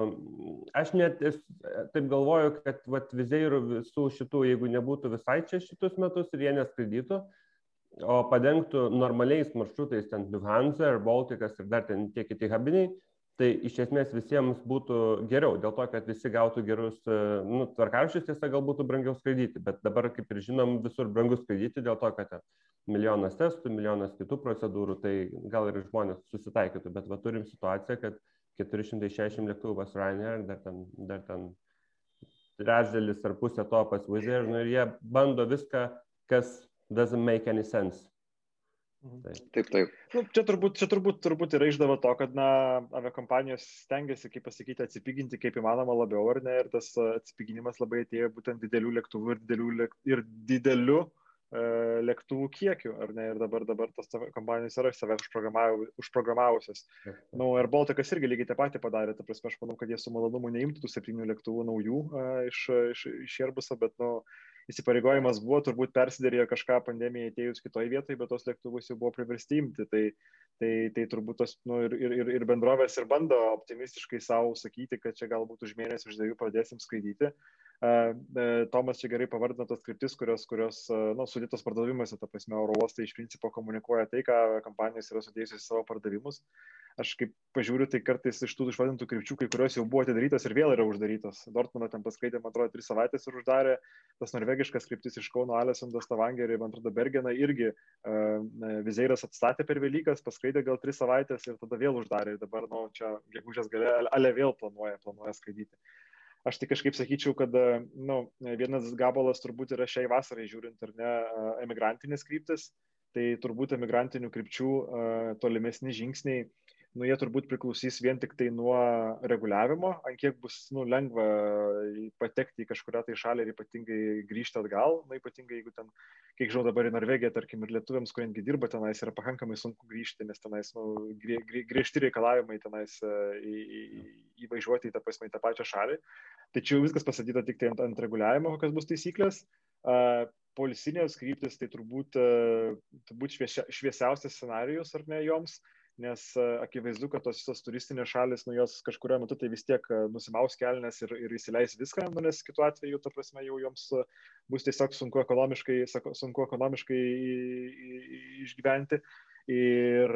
B: aš net taip galvoju, kad vat, vizėjų visų šitų, jeigu nebūtų visai čia šitus metus ir jie neskraidytų, o padengtų normaliais maršrutais, ten Lufthansa ir Baltikas ir dar ten tie kiti habiniai, tai iš esmės visiems būtų geriau, dėl to, kad visi gautų gerus, nu, tvarkaraščius tiesa gal būtų brangiau skraidyti, bet dabar, kaip ir žinom, visur brangu skraidyti dėl to, kad milijonas testų, milijonas kitų procedūrų, tai gal ir žmonės susitaikytų, bet va turim situaciją, kad 460 lėktuvų pas Ryanair, dar ten, dar ten trečdalis ar pusė to pas Wizz Air, nu, ir jie bando viską, kas doesn't make any sense.
A: Mhm. Taip, taip. taip.
C: Nu, čia turbūt, čia turbūt, turbūt yra išdava to, kad na, aviakompanijos stengiasi, kaip pasakyti, atsipiginti kaip įmanoma labiau, ar ne, ir tas atsipiginimas labai atėjo būtent didelių lėktuvų ir didelių, lėk, ir didelių e, lėktuvų kiekių, ar ne, ir dabar, dabar tos kompanijos yra save užprogramavusios. Na, nu, ir Baltikas irgi lygiai tą patį padarė, ta prasme, aš manau, kad jie su malonumu neimtų tų septynių lėktuvų naujų e, iš, iš, iš Airbuso, bet, na, nu, įsipareigojimas buvo, turbūt persidarėjo kažką pandemijai atėjus kitoje vietoje, bet tos lėktuvus jau buvo priversti imti. Tai, tai, tai turbūt tos nu, ir, ir, ir bendrovės ir bando optimistiškai savo sakyti, kad čia galbūt už mėnesį, už dviejų pradėsim skaityti. Tomas čia gerai pavardino tas kryptis, kurios, kurios nu, sudėtos pardavimuose, ta prasme, oro uostai iš principo komunikuoja tai, ką kompanijos yra sudėjusios į savo pardavimus. Aš kaip pažiūriu, tai kartais iš tų išvadintų krypčių, kai kurios jau buvo atidarytos ir vėl yra uždarytos. Dortmundo ten paskaitė, man atrodo, tris savaitės ir uždarė. Tas norvegiškas kryptis iš Kauno, Alessandas, Tavangerį, man atrodo, Bergeną irgi uh, Vizeiras atstatė per Velykas, paskaitė gal tris savaitės ir tada vėl uždarė. Dabar, nu, čia gegužės gale, ale vėl planuoja, planuoja skaityti. Aš tai kažkaip sakyčiau, kad nu, vienas gabalas turbūt yra šiai vasarai žiūrint ar ne emigrantinės kryptis, tai turbūt emigrantinių krypčių tolimesni žingsniai nu, jie turbūt priklausys vien tik tai nuo reguliavimo, ant kiek bus nu, lengva patekti į kažkuria tai šalį ir ypatingai grįžti atgal, nu, ypatingai jeigu ten, kiek žinau, dabar į Norvegiją, tarkim, ir lietuviams, kuriems dirba tenais, yra pakankamai sunku grįžti, nes tenais nu, grie, grie, griežti reikalavimai tenais e, į, į, įvažiuoti į tą, pasmai, tą pačią šalį. Tačiau viskas pasakyta tik tai ant, ant reguliavimo, kokios bus taisyklės. Uh, polisinės kryptis tai turbūt, turbūt šviesia, šviesiausias scenarius ar ne joms. Uh, nes e, akivaizdu, kad tos visos turistinės šalis, nu jos kažkurio metu tai vis tiek e, nusimaus kelnes ir, ir įsileis viską, nu, nes kitu atveju, ta prasme, jau joms e, bus tiesiog sunku ekonomiškai, sunku ekonomiškai išgyventi. Ir,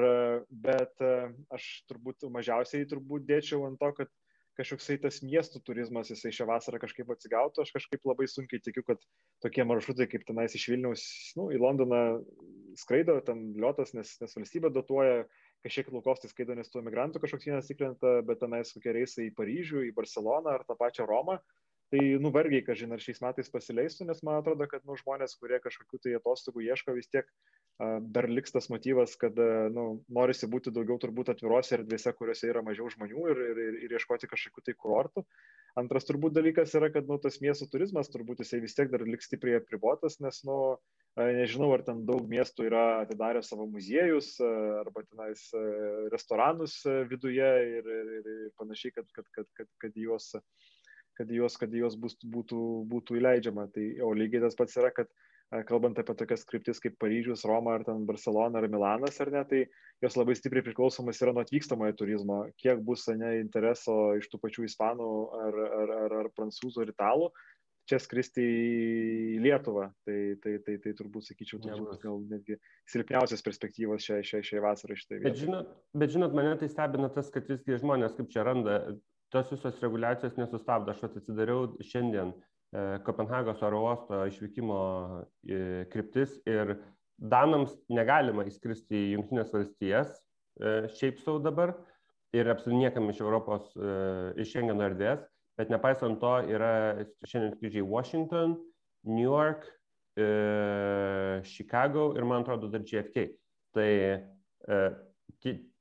C: bet aš turbūt mažiausiai turbūt dėčiau ant to, kad kažkoksai tas miestų turizmas, jisai šią vasarą kažkaip atsigautų, aš kažkaip labai sunkiai tikiu, kad tokie maršrutai kaip tenais iš Vilniaus nu, į Londoną skraido, ten liotas, nes, nes valstybė dotuoja, kažkiek laukos tai skaido, nes tų emigrantų kažkoks vienas tikrenta, bet tenais kokie reisai į Paryžių, į Barceloną ar tą pačią Romą, Tai nuvargiai, kažin, ar šiais metais pasileistų, nes man atrodo, kad nu, žmonės, kurie kažkokių tai atostogų ieško, vis tiek dar liks tas motyvas, kad uh, nu, norisi būti daugiau turbūt atvirose erdvėse, kuriuose yra mažiau žmonių ir, ir, ir, ir ieškoti kažkokių tai kurortų. Antras turbūt dalykas yra, kad nu, tas miestų turizmas turbūt jisai vis tiek dar liks stipriai apribotas, nes nu, nežinau, ar ten daug miestų yra atidarę savo muziejus arba tenais restoranus viduje ir, ir, ir panašiai, kad, kad, kad, kad, kad juos, kad juos, kad juos bus, būtų, būtų įleidžiama. Tai, o lygiai tas pats yra, kad kalbant apie tokias kryptis kaip Paryžius, Roma ar ten Barcelona ar Milanas ar ne, tai jos labai stipriai priklausomas yra nuo atvykstamojo turizmo, kiek bus ne intereso iš tų pačių ispanų ar, ar, ar, ar prancūzų ar italų, čia skristi į Lietuvą. Tai, tai, tai, tai turbūt, sakyčiau, turbūt gal netgi silpniausias perspektyvos šiai, šiai, šiai vasarai šitai.
B: Bet žinot, bet žinot, mane tai stebina tas, kad visgi žmonės kaip čia randa, tos visos reguliacijos nesustabdo. Aš atsidariau šiandien e, Kopenhagos oro uosto išvykimo e, kryptis ir Danams negalima įskristi į Junktinės valstijas e, šiaip savo dabar ir apsilinė niekam iš Europos, e, iš Schengeno erdvės bet nepaisant to yra šiandien skrydžiai Washington, New York, e, Chicago ir man atrodo dar JFK. Tai e,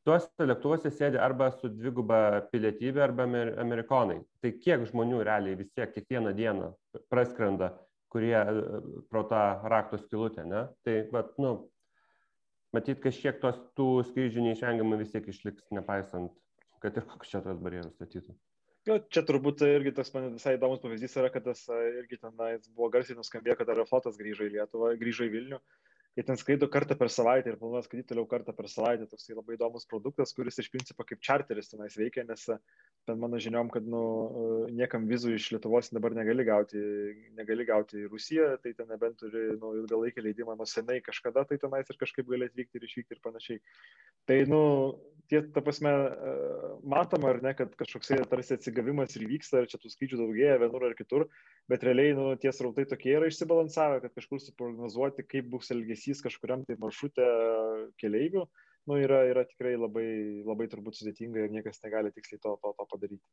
B: tuose lėktuvuose sėdi arba su dviguba pilietybė, arba amer, amerikonai. Tai kiek žmonių realiai vis tiek kiekvieną dieną praskrenda, kurie e, pro tą rakto skilutę, ne? Tai, bet, nu, matyt, kažkiek tos tų skrydžių neišvengiamai vis tiek išliks, nepaisant, kad ir kokius čia tos barjerus statytų.
C: Jo, čia turbūt irgi tas man visai įdomus pavyzdys yra, kad tas irgi tenais buvo garsiai nuskambėjo, kad Aeroflotas grįžo į Lietuvą, grįžo į Vilnių. Jie ten skraido kartą per savaitę ir planuoja skraidyti toliau kartą per savaitę. Toks tai labai įdomus produktas, kuris iš principo kaip čarteris tenais veikia, nes ten mano žiniom, kad nu, niekam vizų iš Lietuvos dabar negali gauti, negali gauti į Rusiją, tai ten nebent turi nu, ilgalaikį leidimą nuo senai kažkada, tai tenais ir kažkaip gali atvykti ir išvykti ir panašiai. Tai, nu, tie, ta prasme, matoma ar ne, kad kažkoks tarsi atsigavimas ir vyksta, ir čia tų skrydžių daugėja vienur ar kitur, bet realiai, nu, tie srautai tokie yra išsibalansavę, kad kažkur suprognozuoti, kaip bus elgesys kažkuriam tai maršrute keleivių nu, yra, yra tikrai labai, labai turbūt sudėtinga ir niekas negali tiksliai to, to, to padaryti.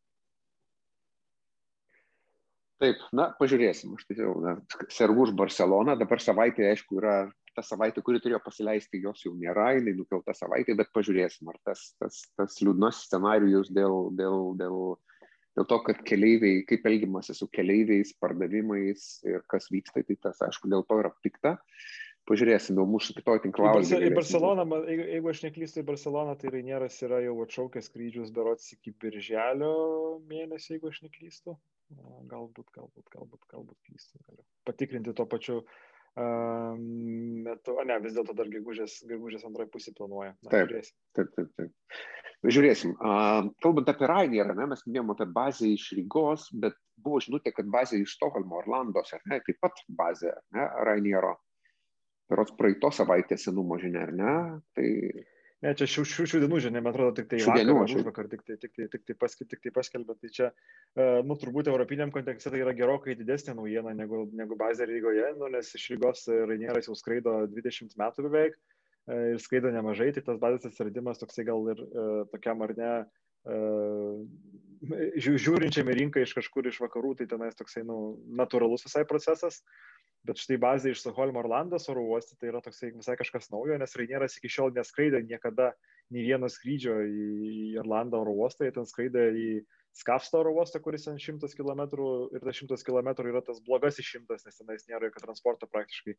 A: Taip, na, pažiūrėsim. Aš tai jau sergu už Barceloną. Dabar savaitė, aišku, yra ta savaitė, kuri turėjo pasileisti, jos jau nėra, jinai nukelta savaitė, bet pažiūrėsim, ar tas, tas, tas liūdnas scenarijus dėl, dėl, dėl, dėl to, kad keleiviai, kaip elgiamasi su keleiviais, pardavimais ir kas vyksta, tai tas, aišku, dėl to yra pikta. Uh, pažiūrėsim, gal mūsų kitoj tinklalaidėje.
C: Į, į Barceloną, jeigu, jeigu aš neklystu, į Barceloną, tai Rainieras yra jau atšaukęs skrydžius berots iki birželio mėnesio, jeigu aš neklystu. Galbūt, galbūt, galbūt, galbūt klystu. Galiu patikrinti tuo pačiu metu. O ne, vis dėlto dar gegužės, gegužės antroji pusė planuoja.
A: Na, taip, žiūrėsim. taip, taip, taip. Žiūrėsim. Uh, kalbant apie Rainierą, ne, mes minėjome apie bazę iš Rygos, bet buvo žinutė, kad bazė iš Stokholmo, Orlandos, ar ne, taip pat bazė ne, Berods praeitos savaitės senumo žinia, ar ne? Tai...
C: Ne, čia šių, šių, šių dienų žinia, man atrodo, tik tai vakar, dienų, aš vakar tik tai, tik tai, tik tai, paske, tik tai paskelbė. Tai čia, uh, nu, turbūt europiniam kontekste tai yra gerokai didesnė naujiena negu, negu bazė Rygoje, nu, nes iš Rygos Rainieras jau skraido 20 metų beveik uh, ir skraido nemažai, tai tas bazės atsiradimas toksai gal ir uh, tokiam ar ne žiūrinčiam į rinką iš kažkur iš vakarų, tai tenais toksai nu, natūralus visai procesas. Bet štai bazė iš Stokholmo Orlandas oro uoste tai yra toksai visai kažkas naujo, nes Rainieras iki šiol neskraidė niekada nei vieno skrydžio į Orlandą oro uostą, jie ten skraidė į Skafsto oro uostą, kuris ant 100 km ir tas 100 km yra tas blogasis šimtas, nes tenais nėra jokio transporto praktiškai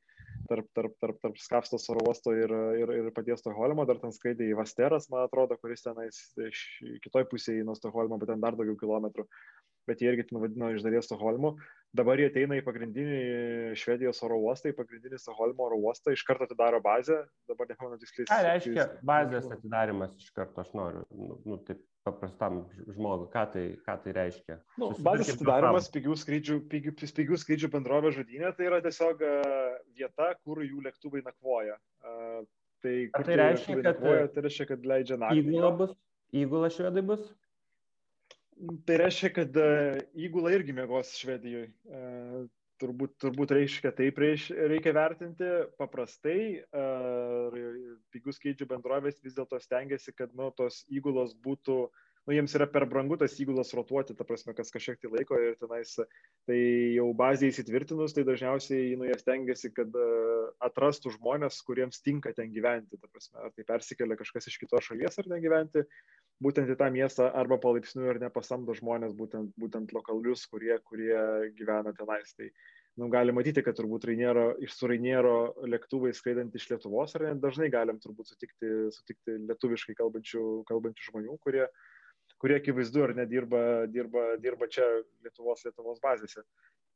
C: tarp, tarp, tarp, tarp Skafstos oro uosto ir, ir, ir paties Stokholmo, dar ten skraidė į Vasteras, man atrodo, kuris tenais kitoj pusėje nuo Stokholmo, bet ten dar daugiau kilometrų bet jie irgi ten vadino iš dalies Stokholmu. Dabar jie ateina į pagrindinį Švedijos oro uostą, į pagrindinį Stokholmo oro uostą, iš karto atidaro bazę, dabar nepamenu tiksliai.
B: Ką reiškia bazės atidarimas iš karto, aš noriu, nu, nu taip paprastam žmogui, ką tai, ką tai reiškia?
C: Nu, bazės atidarimas pigių skrydžių, pigių, pigių skrydžių bendrovė žudynė, tai yra tiesiog vieta, kur jų lėktuvai nakvoja. Tai,
B: Ar tai reiškia, kad, nakvoja,
C: tai reiškia, kad leidžia naktį.
B: Įgula bus? Įgula švedai bus?
C: Tai reiškia, kad e, įgula irgi mėgos Švedijoje. Turbūt, turbūt reiškia taip reikia vertinti. Paprastai uh, pigių skrydžių bendrovės vis dėlto stengiasi, kad nu, tos įgulos būtų nu, jiems yra per brangu tas įgulas rotuoti, ta prasme, kas kažkiek tai laiko ir tenais, tai jau bazėje įsitvirtinus, tai dažniausiai nu, jie stengiasi, kad uh, atrastų žmonės, kuriems tinka ten gyventi, ta prasme, ar tai persikelia kažkas iš kitos šalies ar ten gyventi, būtent į tą miestą arba palaipsniui ir nepasamdo žmonės, būtent, būtent lokalius, kurie, kurie gyvena tenais. Tai, uh, nu, gali matyti, kad turbūt Rainiero, iš su Rainiero lėktuvai skraidant iš Lietuvos, ar net dažnai galim turbūt sutikti, sutikti lietuviškai kalbančių, kalbančių žmonių, kurie, kurie akivaizdu ar nedirba dirba, dirba čia Lietuvos, Lietuvos bazėse.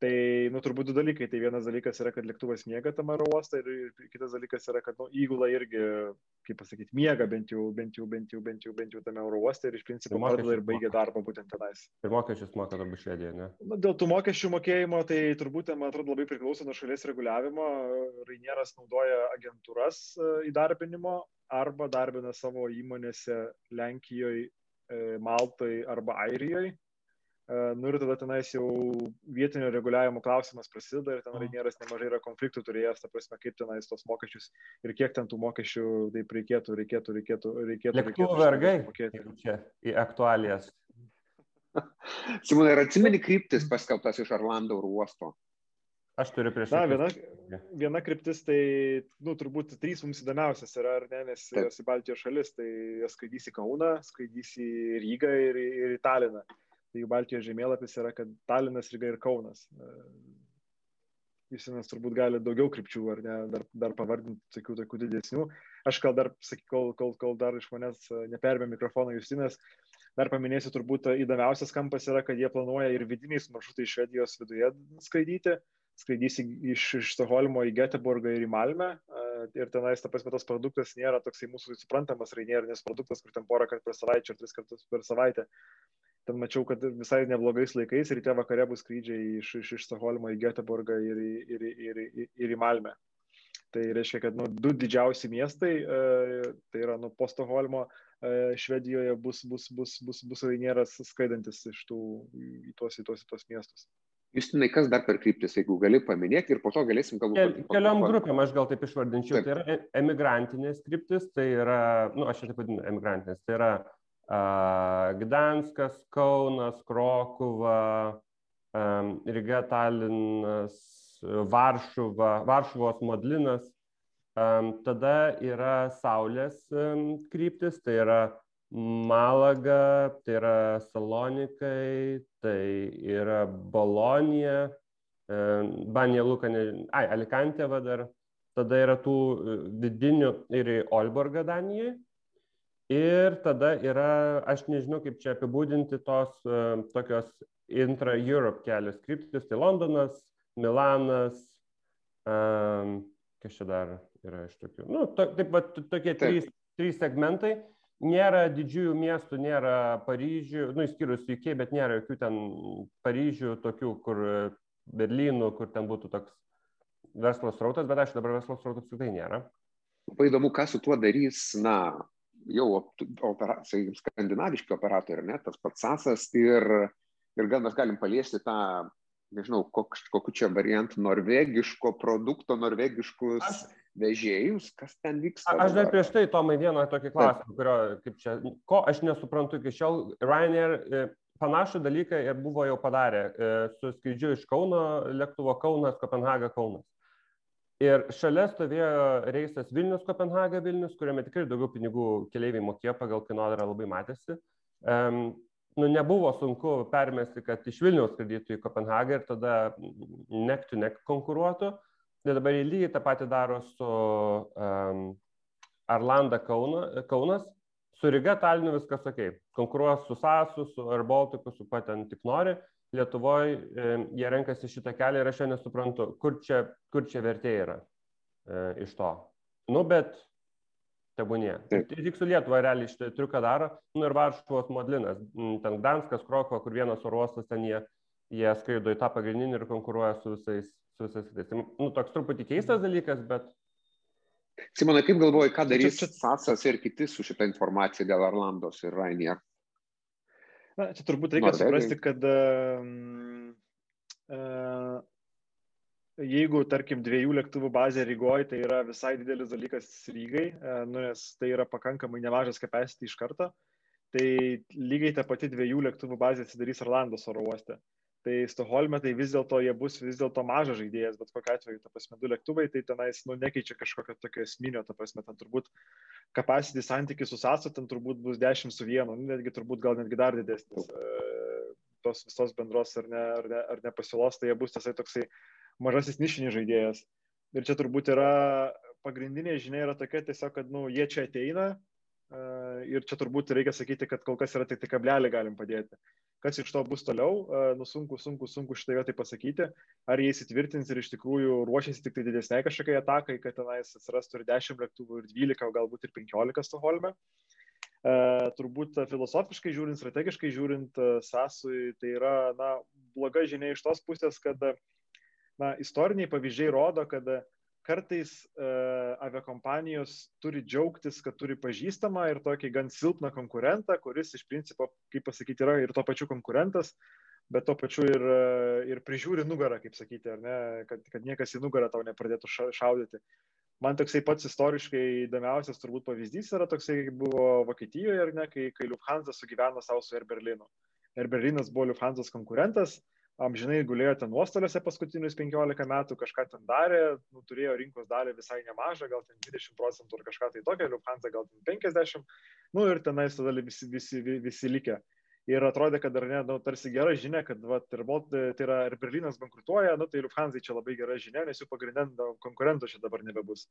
C: Tai, nu, turbūt du dalykai. Tai vienas dalykas yra, kad lėktuvas miega tam oro uostą ir, ir kitas dalykas yra, kad, nu, įgula irgi, kaip pasakyti, miega bent jau, bent jau, bent jau, bent jau, bent jau tame oro uoste ir iš principo pradeda ir baigia darbą būtent tenais.
B: Ir mokesčius moka turbūt švedijoje, ne?
C: Nu, dėl tų mokesčių mokėjimo, tai turbūt, man atrodo, labai priklauso nuo šalies reguliavimo. Rainieras naudoja agentūras e, įdarbinimo arba darbina savo įmonėse Lenkijoje, Maltoje arba Airijoje Nu ir tada tenais jau vietinio reguliavimo klausimas prasideda ir ten Rainieras nemažai yra konfliktų turėjęs, ta prasme, kaip tenais tos mokesčius ir kiek ten tų mokesčių taip reikėtų, reikėtų, reikėtų, reikėtų.
B: Lėktuvų vergai. Čia į aktualijas.
A: Simonai, ar atsimeni kryptis paskelbtas iš Arlando oro uosto?
B: Aš turiu prieš
C: tai. Na, viena, viena kryptis, tai, nu, turbūt trys mums įdomiausias yra, ar ne, nes jos į Baltijos šalis, tai jos skraidys į Kauną, skraidys į Rygą ir, ir į Taliną tai jų Baltijos žemėlapis yra, kad Talinas, Ryga ir Kaunas. Justinas turbūt gali daugiau krypčių, ar ne, dar, dar pavardinti tokių, tokių didesnių. Aš gal dar, sakyk, kol, kol, kol dar iš manęs e, neperbė mikrofoną Justinas, dar paminėsiu turbūt įdomiausias kampas yra, kad jie planuoja ir vidiniais maršrutais Švedijos viduje skraidyti. Skraidys iš, iš Stokholmo į Göteborgą ir į Malmę. E, ir tenais, ta prasme, tas produktas nėra toksai mūsų suprantamas rainėrinis produktas, kur ten porą kartų per savaitę ar tris kartus per savaitę ten mačiau, kad visai neblogais laikais ryte vakare bus skrydžiai iš, iš, iš Stokholmo į Göteborgą ir, ir, ir, ir, ir į Malmę. Tai reiškia, kad nu, du didžiausi miestai, e, tai yra nu, po Stokholmo e, Švedijoje bus, bus, bus, bus, bus Rainieras skraidantis iš tų į tuos, į tuos, į tuos miestus.
A: Justinai, kas dar per kryptis, jeigu gali paminėti ir po to galėsim galbūt.
B: Kel, keliom grupėm aš gal taip išvardinčiau. Taip. Tai yra e, emigrantinės kryptis, tai yra, na, nu, aš taip vadinu, emigrantinės, tai yra Gdanskas, Kaunas, Krokuva, Riga, Talinas, Varšuva, Varšuvos Modlinas. Tada yra Saulės kryptis, tai yra Malaga, tai yra Salonikai, tai yra Bolonija, Banija Luka, ai, Alikantė va dar. Tada yra tų vidinių ir į Olborgą Danijoje Ir tada yra, aš nežinau, kaip čia apibūdinti tos uh, tokios intra-Europe kelios kryptis, tai Londonas, Milanas, um, kas čia dar yra iš tokių, nu, to, taip pat tokie taip. trys, trys segmentai. Nėra didžiųjų miestų, nėra Paryžių, nu, išskyrus UK, bet nėra jokių ten Paryžių, tokių, kur Berlynų, kur ten būtų toks verslo srautas, bet aš dabar verslo srautas tikrai nėra.
A: Labai įdomu, ką su tuo darys, na, jau opera, sakykim, skandinaviški operatoriai, ne, tas pats SASas ir, ir gal mes galim paliesti tą, nežinau, kok, kokiu čia variantu norvegiško produkto, norvegiškus aš, vežėjus, kas ten vyksta.
B: Aš dar prieš tai, Tomai, vieną tokį klausimą, kurio, kaip čia, ko aš nesuprantu iki šiol, Ryanair e, panašų dalyką ir buvo jau padarę e, su skrydžiu iš Kauno, lėktuvo Kaunas, Kopenhaga, Kaunas. Ir šalia stovėjo reisas Vilnius, Kopenhaga Vilnius, kuriame tikrai daugiau pinigų keliaiviai mokėjo pagal kainodarą labai matėsi. Um, nu, nebuvo sunku permesti, kad iš Vilniaus skraidytų į Kopenhagą ir tada nek to nek konkuruotų. Ir dabar jie lygiai tą patį daro su um, Arlanda Kauna, Kaunas. Su Riga Talinu viskas ok. Konkuruos su Sasu, su Airbaltiku, su kuo ten tik nori. Lietuvoje jie renkasi šitą kelią ir aš jo nesuprantu, kur čia, kur čia vertė yra e, iš to. Nu, bet tebūnie. Tai tik su Lietuva realiai šitą triuką daro. Nu ir Varšuvos modlinas. Mm, ten Danskas, Krokova, kur vienas oro uostas, ten jie, jie skraido į tą pagrindinį ir konkuruoja su visais, su visais kitais. Tai, nu, toks truputį keistas dalykas, bet...
A: Simonai, kaip galvoji, ką darys Sasas ir kiti su šitą informaciją dėl Arlandos ir Rainier?
C: Na, čia turbūt reikia Norvegai. suprasti, kad uh, uh, jeigu, tarkim, dviejų lėktuvų bazė Rygoje, tai yra visai didelis dalykas Rygai, uh, nu, nes tai yra pakankamai nemažas capacity iš karto. Tai lygiai ta pati dviejų lėktuvų bazė atsidarys Orlandos oro uoste. Tai Stoholme tai vis dėlto jie bus vis dėlto mažas žaidėjas, bet kokiu atveju, ta prasme, du lėktuvai, tai tenais, nu, nekeičia kažkokio tokio esminio, ta prasme, ten turbūt capacity santykis su sąsu, ten turbūt bus 10 su 1, nu, netgi turbūt gal netgi dar didesnis e, tos visos bendros ar ne, ar ne, ar ne pasiūlos, tai jie bus tiesiog toksai mažasis nišinis žaidėjas. Ir čia turbūt yra pagrindinė žinia yra tokia tiesiog, kad, nu, jie čia ateina, ir čia turbūt reikia sakyti, kad kol kas yra tik tai kablelį galim padėti. Kas iš to bus toliau, nu sunku, sunku, sunku šitą vietą pasakyti. Ar jie įsitvirtins ir iš tikrųjų ruošiasi tik tai didesniai kažkokiai atakai, kad tenais atsirastų ir 10 lėktuvų, ir 12, o galbūt ir 15 Stoholme. Uh, turbūt filosofiškai žiūrint, strategiškai žiūrint, uh, sąsui tai yra na, bloga žinia iš tos pusės, kad na, istoriniai pavyzdžiai rodo, kad uh, kartais uh, aviakompanijos turi džiaugtis, kad turi pažįstamą ir tokį gan silpną konkurentą, kuris iš principo, kaip pasakyti, yra ir to pačiu konkurentas, bet to pačiu ir, uh, ir prižiūri nugarą, kaip sakyti, ar ne, kad, kad niekas į nugarą tau nepradėtų šaudyti. Man toksai pats istoriškai įdomiausias turbūt pavyzdys yra toksai, kaip buvo Vokietijoje, ar ne, kai, kai Lufthansa sugyveno savo su Air Berlinu. Air Berlinas buvo Lufthansa konkurentas, uh, amžinai gulėjo ten nuostoliuose paskutinius 15 metų, kažką ten darė, nu, turėjo rinkos dalį visai nemažą, gal ten 20 procentų ar kažką tai tokio, Lufthansa gal ten 50, nu ir tenais tada visi, visi, visi likę. Ir atrodė, kad ar ne, nu, tarsi gera žinia, kad va, ir, tai yra ir Berlynas bankrutuoja, nu, tai Lufthansa čia labai gera žinia, nes jų pagrindinio konkurento čia dabar nebebus.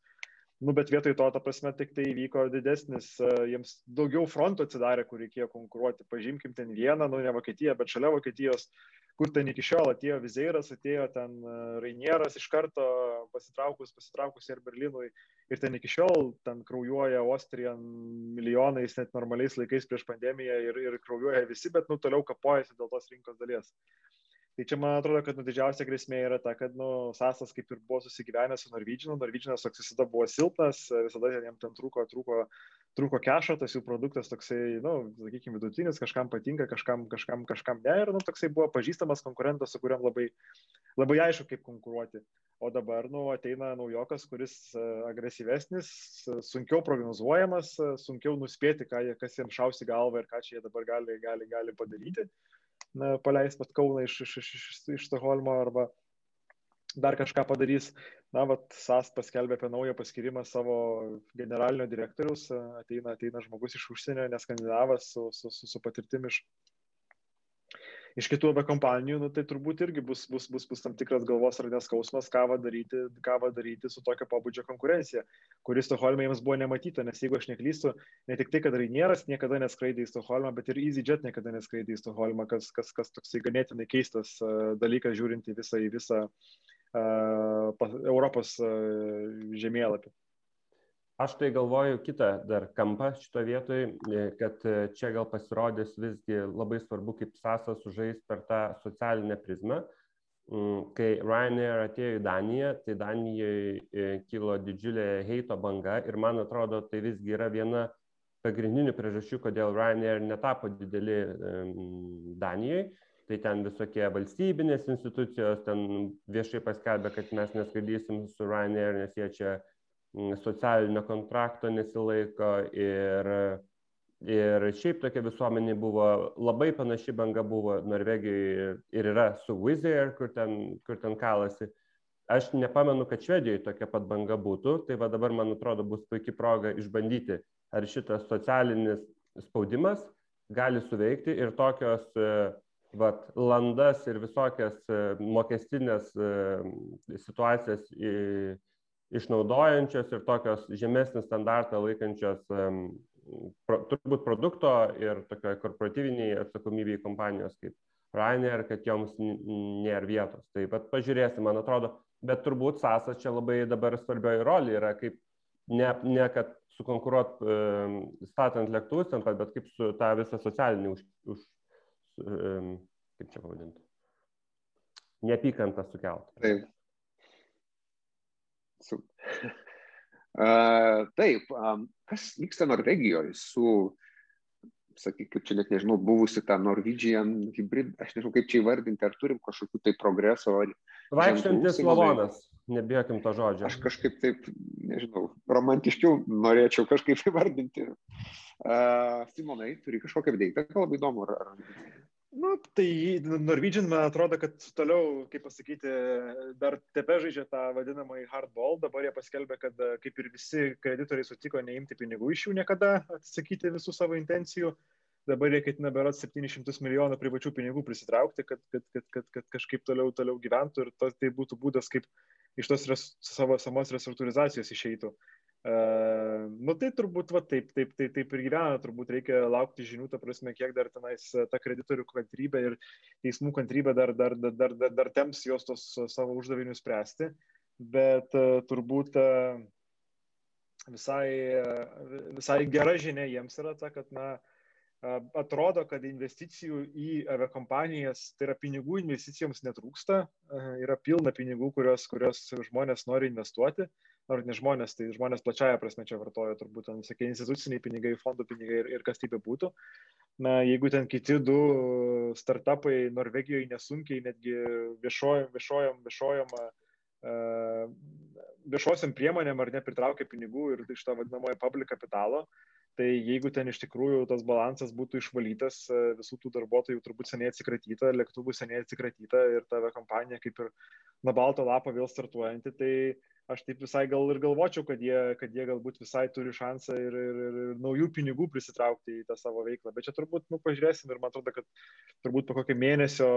C: Nu, bet vietoj to, ta prasme, tik tai vyko didesnis, jiems daugiau frontų atsidarė, kur reikėjo konkuruoti. Pažymkim ten vieną, nu ne Vokietiją, bet šalia Vokietijos kur ten iki šiol atėjo Vizeiras, atėjo ten e, Rainieras iš karto pasitraukus, pasitraukus ir Berlinui ir ten iki šiol ten kraujuoja Austrija milijonais, net normaliais laikais prieš pandemiją ir, ir kraujuoja visi, bet nu toliau kapojasi dėl tos rinkos dalies. Tai čia man atrodo, kad nu, didžiausia grėsmė yra ta, kad nu, Sasas kaip ir buvo susigyvenęs su Norvydžinu, Norvydžinas toks visada buvo silpnas, visada jam ten trūko, trūko trūko kešo, tas jų produktas toksai, na, nu, sakykime, vidutinis, kažkam patinka, kažkam, kažkam, kažkam ne, ir, nu, toksai buvo pažįstamas konkurentas, su kuriam labai, labai aišku, kaip konkuruoti. O dabar, nu, ateina naujokas, kuris e, agresyvesnis, sunkiau prognozuojamas, e, sunkiau nuspėti, ką, kas jiems šausi galvą ir ką čia jie dabar gali, gali, gali padaryti. Na, paleis pat Kauną iš, iš, iš, iš, iš Stokholmo arba dar kažką padarys. Na, vat, SAS paskelbė apie naują paskirimą savo generalinio direktoriaus, ateina, ateina žmogus iš užsienio, nes skandinavas su, su, su, su patirtim iš, iš kitų be kompanijų, nu, tai turbūt irgi bus, bus, bus, bus tam tikras galvos ar neskausmas, ką daryti, ką daryti su tokio pabudžio konkurencija, kuris Stoholme jiems buvo nematyta, nes jeigu aš neklystu, ne tik tai, kad Rainieras niekada neskraidė į Stoholmą, bet ir EasyJet niekada neskraidė į Stoholmą, kas, kas, kas toksai ganėtinai keistas uh, dalykas žiūrint į visą, į visą uh, Europos žemėlapį.
B: Aš tai galvoju kitą dar kampą šito vietoj, e, kad e, čia gal pasirodys visgi labai svarbu, kaip sąsas sužais per tą socialinę prizmę. Mm, kai Ryanair atėjo į Daniją, tai Danijoje e, kilo didžiulė heito banga ir man atrodo, tai visgi yra viena pagrindinių priežasčių, kodėl Ryanair netapo dideli Danijoje tai ten visokie valstybinės institucijos ten viešai paskelbė, kad mes neskraidysim su Ryanair, nes jie čia mm, socialinio kontrakto nesilaiko ir, ir šiaip tokia visuomenė buvo labai panaši banga buvo Norvegijoje ir yra su Wizz Air, kur ten, kur ten kalasi. Aš nepamenu, kad Švedijoje tokia pat banga būtų, tai va dabar man atrodo bus puikia proga išbandyti, ar šitas socialinis spaudimas gali suveikti ir tokios uh, vat, landas ir visokias e, mokestinės e, situacijas išnaudojančios ir tokios žemesnį standartą laikančios turbūt produkto ir tokio korporatyviniai atsakomybei kompanijos kaip Ryanair, kad joms nėra vietos. Tai pat pažiūrėsim, man atrodo, bet turbūt sąsas čia labai dabar svarbioji rolė yra, kaip ne, ne kad sukonkuruot statant lėktuvus bet kaip su tą visą socialinį už, už, kaip čia pavadinti, neapykantą sukelt.
A: Taip. Su... <laughs> Uh, taip, um, kas vyksta Norvegijoje su, sakykime, čia net nežinau, buvusi ta Norwegian hybrid, aš nežinau, kaip čia įvardinti, ar turim kažkokių tai progreso.
B: Vaikštantis lavonas. Nebijokim to žodžio.
A: Aš kažkaip taip, nežinau, romantiškiau norėčiau kažkaip įvardinti. Uh, Simonai, turi kažkokią veiklą, labai įdomu. Ar, ar...
C: Nu, tai Norwegian, man atrodo, kad toliau, kaip pasakyti, dar tebe žaidžia tą vadinamąjį hardball. Dabar jie paskelbė, kad kaip ir visi kreditoriai sutiko neimti pinigų iš jų niekada, atsisakyti visų savo intencijų. Dabar jie ketina berat 700 milijonų privačių pinigų prisitraukti, kad, kad, kad, kad, kad kažkaip toliau, toliau gyventų ir to, tai būtų būdas, kaip iš tos res, savo samos restruktūrizacijos išeitų. Uh, nu tai turbūt va, taip, taip, taip, taip ir gyvena, turbūt reikia laukti žinių, ta prasme, kiek dar tenais e, ta kreditorių kantrybė ir teismų kantrybė dar, dar, dar, dar, dar, dar temps jos tos savo uždavinius spręsti, bet uh, turbūt uh, visai, visai gera žinia jiems yra ta, kad na, atrodo, kad investicijų į aviakompanijas, tai yra pinigų investicijoms netrūksta, yra pilna pinigų, kurios, kurios žmonės nori investuoti. Uh, ar ne žmonės, tai žmonės plačiaja prasme čia vartoja, turbūt ten visokie instituciniai pinigai, fondų pinigai ir, ir kas taip būtų. Na, jeigu ten kiti du startupai Norvegijoje nesunkiai netgi viešojam, viešojam, viešojam, viešosiam priemonėm ar nepritraukia pinigų ir iš to vadinamojo public kapitalo, tai jeigu ten iš tikrųjų tas balansas būtų išvalytas, visų tų darbuotojų turbūt seniai atsikratyta, lėktuvų seniai atsikratyta ir ta kompanija kaip ir nuo balto lapo vėl startuojanti, tai aš taip visai gal ir galvočiau, kad jie, kad jie galbūt visai turi šansą ir, ir, ir, ir naujų pinigų prisitraukti į tą savo veiklą. Bet čia turbūt, nu, pažiūrėsim ir man atrodo, kad turbūt po kokio mėnesio,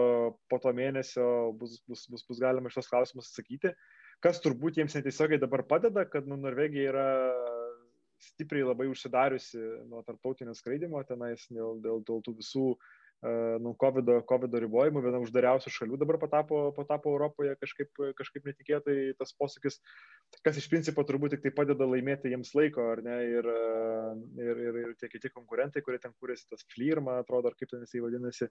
C: po to mėnesio bus, bus, bus, bus galima šios klausimus atsakyti. Kas turbūt jiems netiesiogiai dabar padeda, kad nu, Norvegija yra stipriai labai užsidariusi nuo tarptautinio skraidimo tenais dėl, dėl, dėl tų visų uh, nu, COVID, COVID ribojimų, viena uždariausių šalių dabar patapo, patapo Europoje kažkaip, kažkaip netikėtai tas posūkis, kas iš principo turbūt tik tai padeda laimėti jiems laiko, ar ne, ir, ir, ir, ir tie kiti konkurentai, kurie ten kūrėsi, tas FLIR, man atrodo, ar kaip ten jisai vadinasi,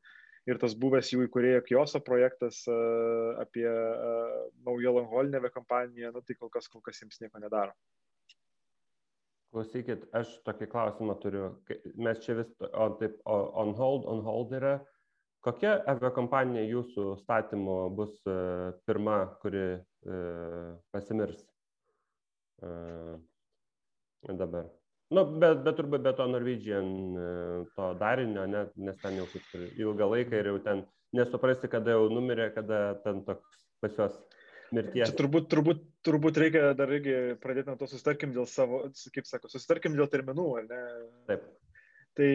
C: ir tas buvęs jų įkūrėjo Kioso projektas apie naują Langholinę kompaniją, nu, tai kol kas, kol kas jiems nieko nedaro.
B: Klausykit, aš tokį klausimą turiu. Mes čia vis on, taip, on hold, on hold yra. Kokia aviakompanija jūsų statymu bus uh, pirma, kuri uh, pasimirs uh, dabar? Nu, bet, bet turbūt be to Norwegian to darinio, ne, nes ten jau ilgą laiką ir jau ten nesuprasti, kada jau numirė, kada ten toks pas juos mirties.
C: Čia turbūt, turbūt, turbūt reikia dar irgi pradėti nuo to susitarkim dėl savo, kaip sako, susitarkim dėl terminų, ar ne?
B: Taip.
C: Tai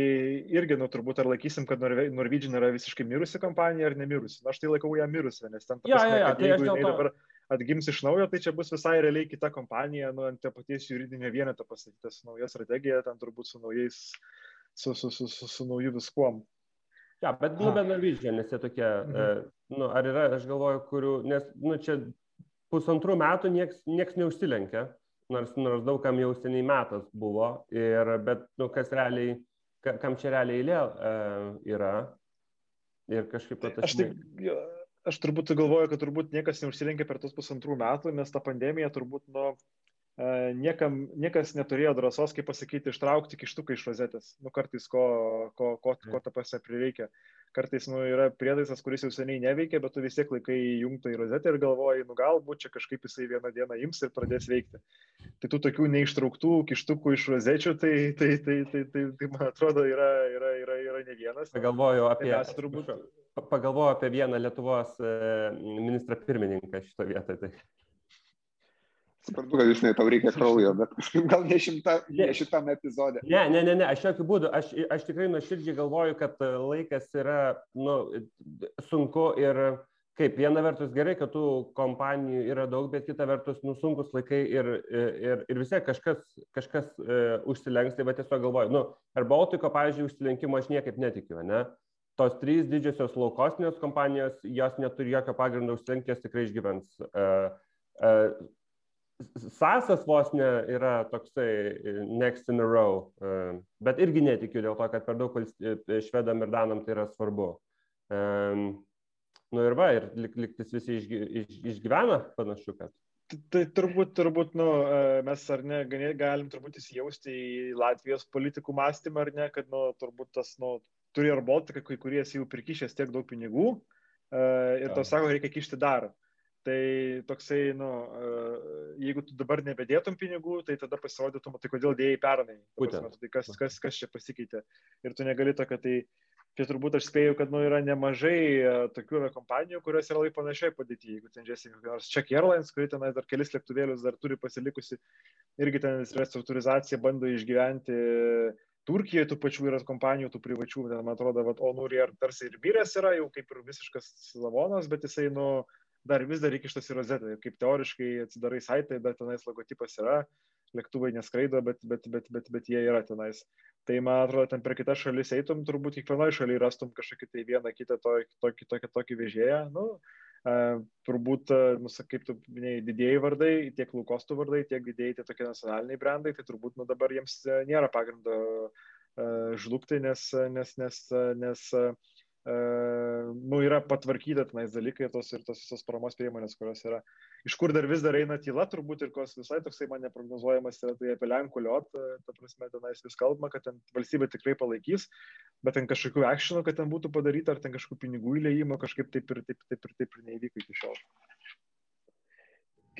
C: irgi, nu, turbūt ar laikysim, kad Norve, Norwegian yra visiškai mirusi kompanija ar nemirusi. Na, nu, aš tai laikau ją mirusi, nes ten,
B: ja, prasme, ja, ja, tai
C: jeigu jinai to... dabar atgims iš naujo, tai čia bus visai realiai kita kompanija, nu, ant to paties juridinio vieneto pasakytas nauja strategija, ten turbūt su naujais, su, su, su, su, su nauju viskuom.
B: Ja, bet, bet Norwegian, nes jie tokie, mhm. e, nu, ar yra, aš galvoju, kurių, nes, nu, čia pusantrų metų nieks, nieks neužsilenkia, nors, nors daug kam jau seniai metas buvo, ir, bet nu, kas realiai, kam čia realiai eilė uh, yra. Ir kažkaip pat
C: aš. Jo, aš turbūt galvoju, kad turbūt niekas neužsilenkė per tos pusantrų metų, nes ta pandemija turbūt uh, niekam, niekas neturėjo drąsos, kaip pasakyti, ištraukti kištuką iš rozetės. Nu, kartais ko, ko, ko, ko ta pasė prireikia. Kartais nu, yra prietaisas, kuris jau seniai neveikia, bet tu vis tiek laikai įjungtą į rozetę ir galvoji, nu galbūt čia kažkaip jisai vieną dieną ims ir pradės veikti. Tai tų tokių neištrauktų kištukų iš rozečių, tai, tai, tai, tai, tai, tai man atrodo yra, yra, yra, yra ne vienas.
B: Pagalvoju apie, tai turbūt... pagalvoju apie vieną Lietuvos e, ministrą pirmininką šito vietoje. Tai.
A: Suprantu, kad žinai, tau reikia kraujo, bet gal ne, šimta, ne šitam epizodė.
B: Ne, ne, ne, ne, aš jokių būdų, aš, aš tikrai nuoširdžiai galvoju, kad laikas yra nu, sunku ir kaip viena vertus gerai, kad tų kompanijų yra daug, bet kita vertus nusunkus laikai ir, ir, ir vis tiek kažkas, kažkas uh, užsilenks, tai va tiesiog galvoju, nu, ar Baltiko, pavyzdžiui, užsilenkimo aš niekaip netikiu, ne? Tos trys didžiosios laukosnės kompanijos, jos neturi jokio pagrindo užsilenkti, jos tikrai išgyvens. Uh, uh, Sasas vos ne yra toksai e, next in a row, e, bet irgi netikiu dėl to, kad per daug e, švedam ir danam tai yra svarbu. Nu ir va, ir lik, liktis visi išgy, iš, išgyvena panašu, kad.
C: Tai turbūt, turbūt, nu, mes ar ne, galim turbūt įsijausti į Latvijos politikų mąstymą, ar ne, kad, nu, turbūt tas, nu, turi ar Baltika, kai kurie jau prikišęs tiek daug pinigų ir to sako, reikia kišti dar. Tai toksai, nu, jeigu tu dabar nebedėtum pinigų, tai tada pasirodytum, tai kodėl dėjai pernai. Tai kas, kas, kas čia pasikeitė. Ir tu negali to, kad tai, tai turbūt aš spėjau, kad nu, yra nemažai tokių kompanijų, kurios yra labai panašiai padėti. Jeigu ten žiūrėsi, kokia nors Czech Airlines, kuri ten dar kelis lėktuvėlius dar turi pasilikusi, irgi ten restruktūrizacija bando išgyventi. Turkijoje tų pačių yra kompanijų, tų privačių, ten, man atrodo, vat, Onur ir tarsi ir vyrės yra jau kaip ir visiškas lavonas, bet jisai, nu, dar vis dar įkištas į rozetę. Kaip teoriškai atsidarai saitai, bet tenais logotipas yra, lėktuvai neskraido, bet, bet, bet, bet, bet jie yra tenais. Tai man atrodo, ten per kitas šalis eitum, turbūt kiekvienoje šalyje rastum kažkokį tai vieną kitą tokį, tokį, tokį, tokį vežėją. Nu, uh, turbūt, nu, kaip tu minėjai, didėjai vardai, tiek lūkostų vardai, tiek didėjai tie tokie nacionaliniai brandai, tai turbūt nu, dabar jiems nėra pagrindo uh, žlugti, nes, nes, nes, nes uh, nu, yra patvarkyta tenais dalykai tos ir tos visos paramos priemonės, kurios yra. Iš kur dar vis dar eina tyla, turbūt ir kos visai toksai man neprognozuojamas yra tai apie Lenkų liot, e, ta prasme, tenais vis kalbama, kad ten valstybė tikrai palaikys, bet ten kažkokių akšinų, kad ten būtų padaryta, ar ten kažkokių pinigų įleimo, kažkaip taip ir taip, taip ir taip ir neįvyko iki šiol.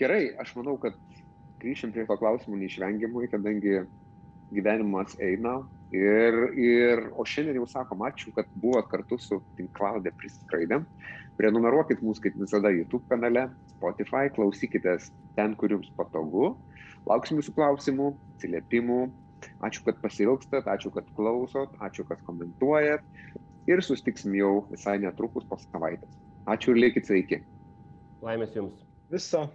A: Gerai, aš manau, kad grįšim prie to klausimų neišvengiamai, kadangi gyvenimas eina. Ir, ir, o šiandien jau sakom, ačiū, kad buvot kartu su tinklaudė priskraidėm. Prenumeruokit mūsų kaip visada YouTube kanale, Spotify, klausykitės ten, kur jums patogu. Lauksim jūsų klausimų, atsiliepimų. Ačiū, kad pasilgstat, ačiū, kad klausot, ačiū, kad komentuojat. Ir sustiksim jau visai netrukus po savaitės. Ačiū ir likit sveiki.
B: Laimės jums.
C: Viso.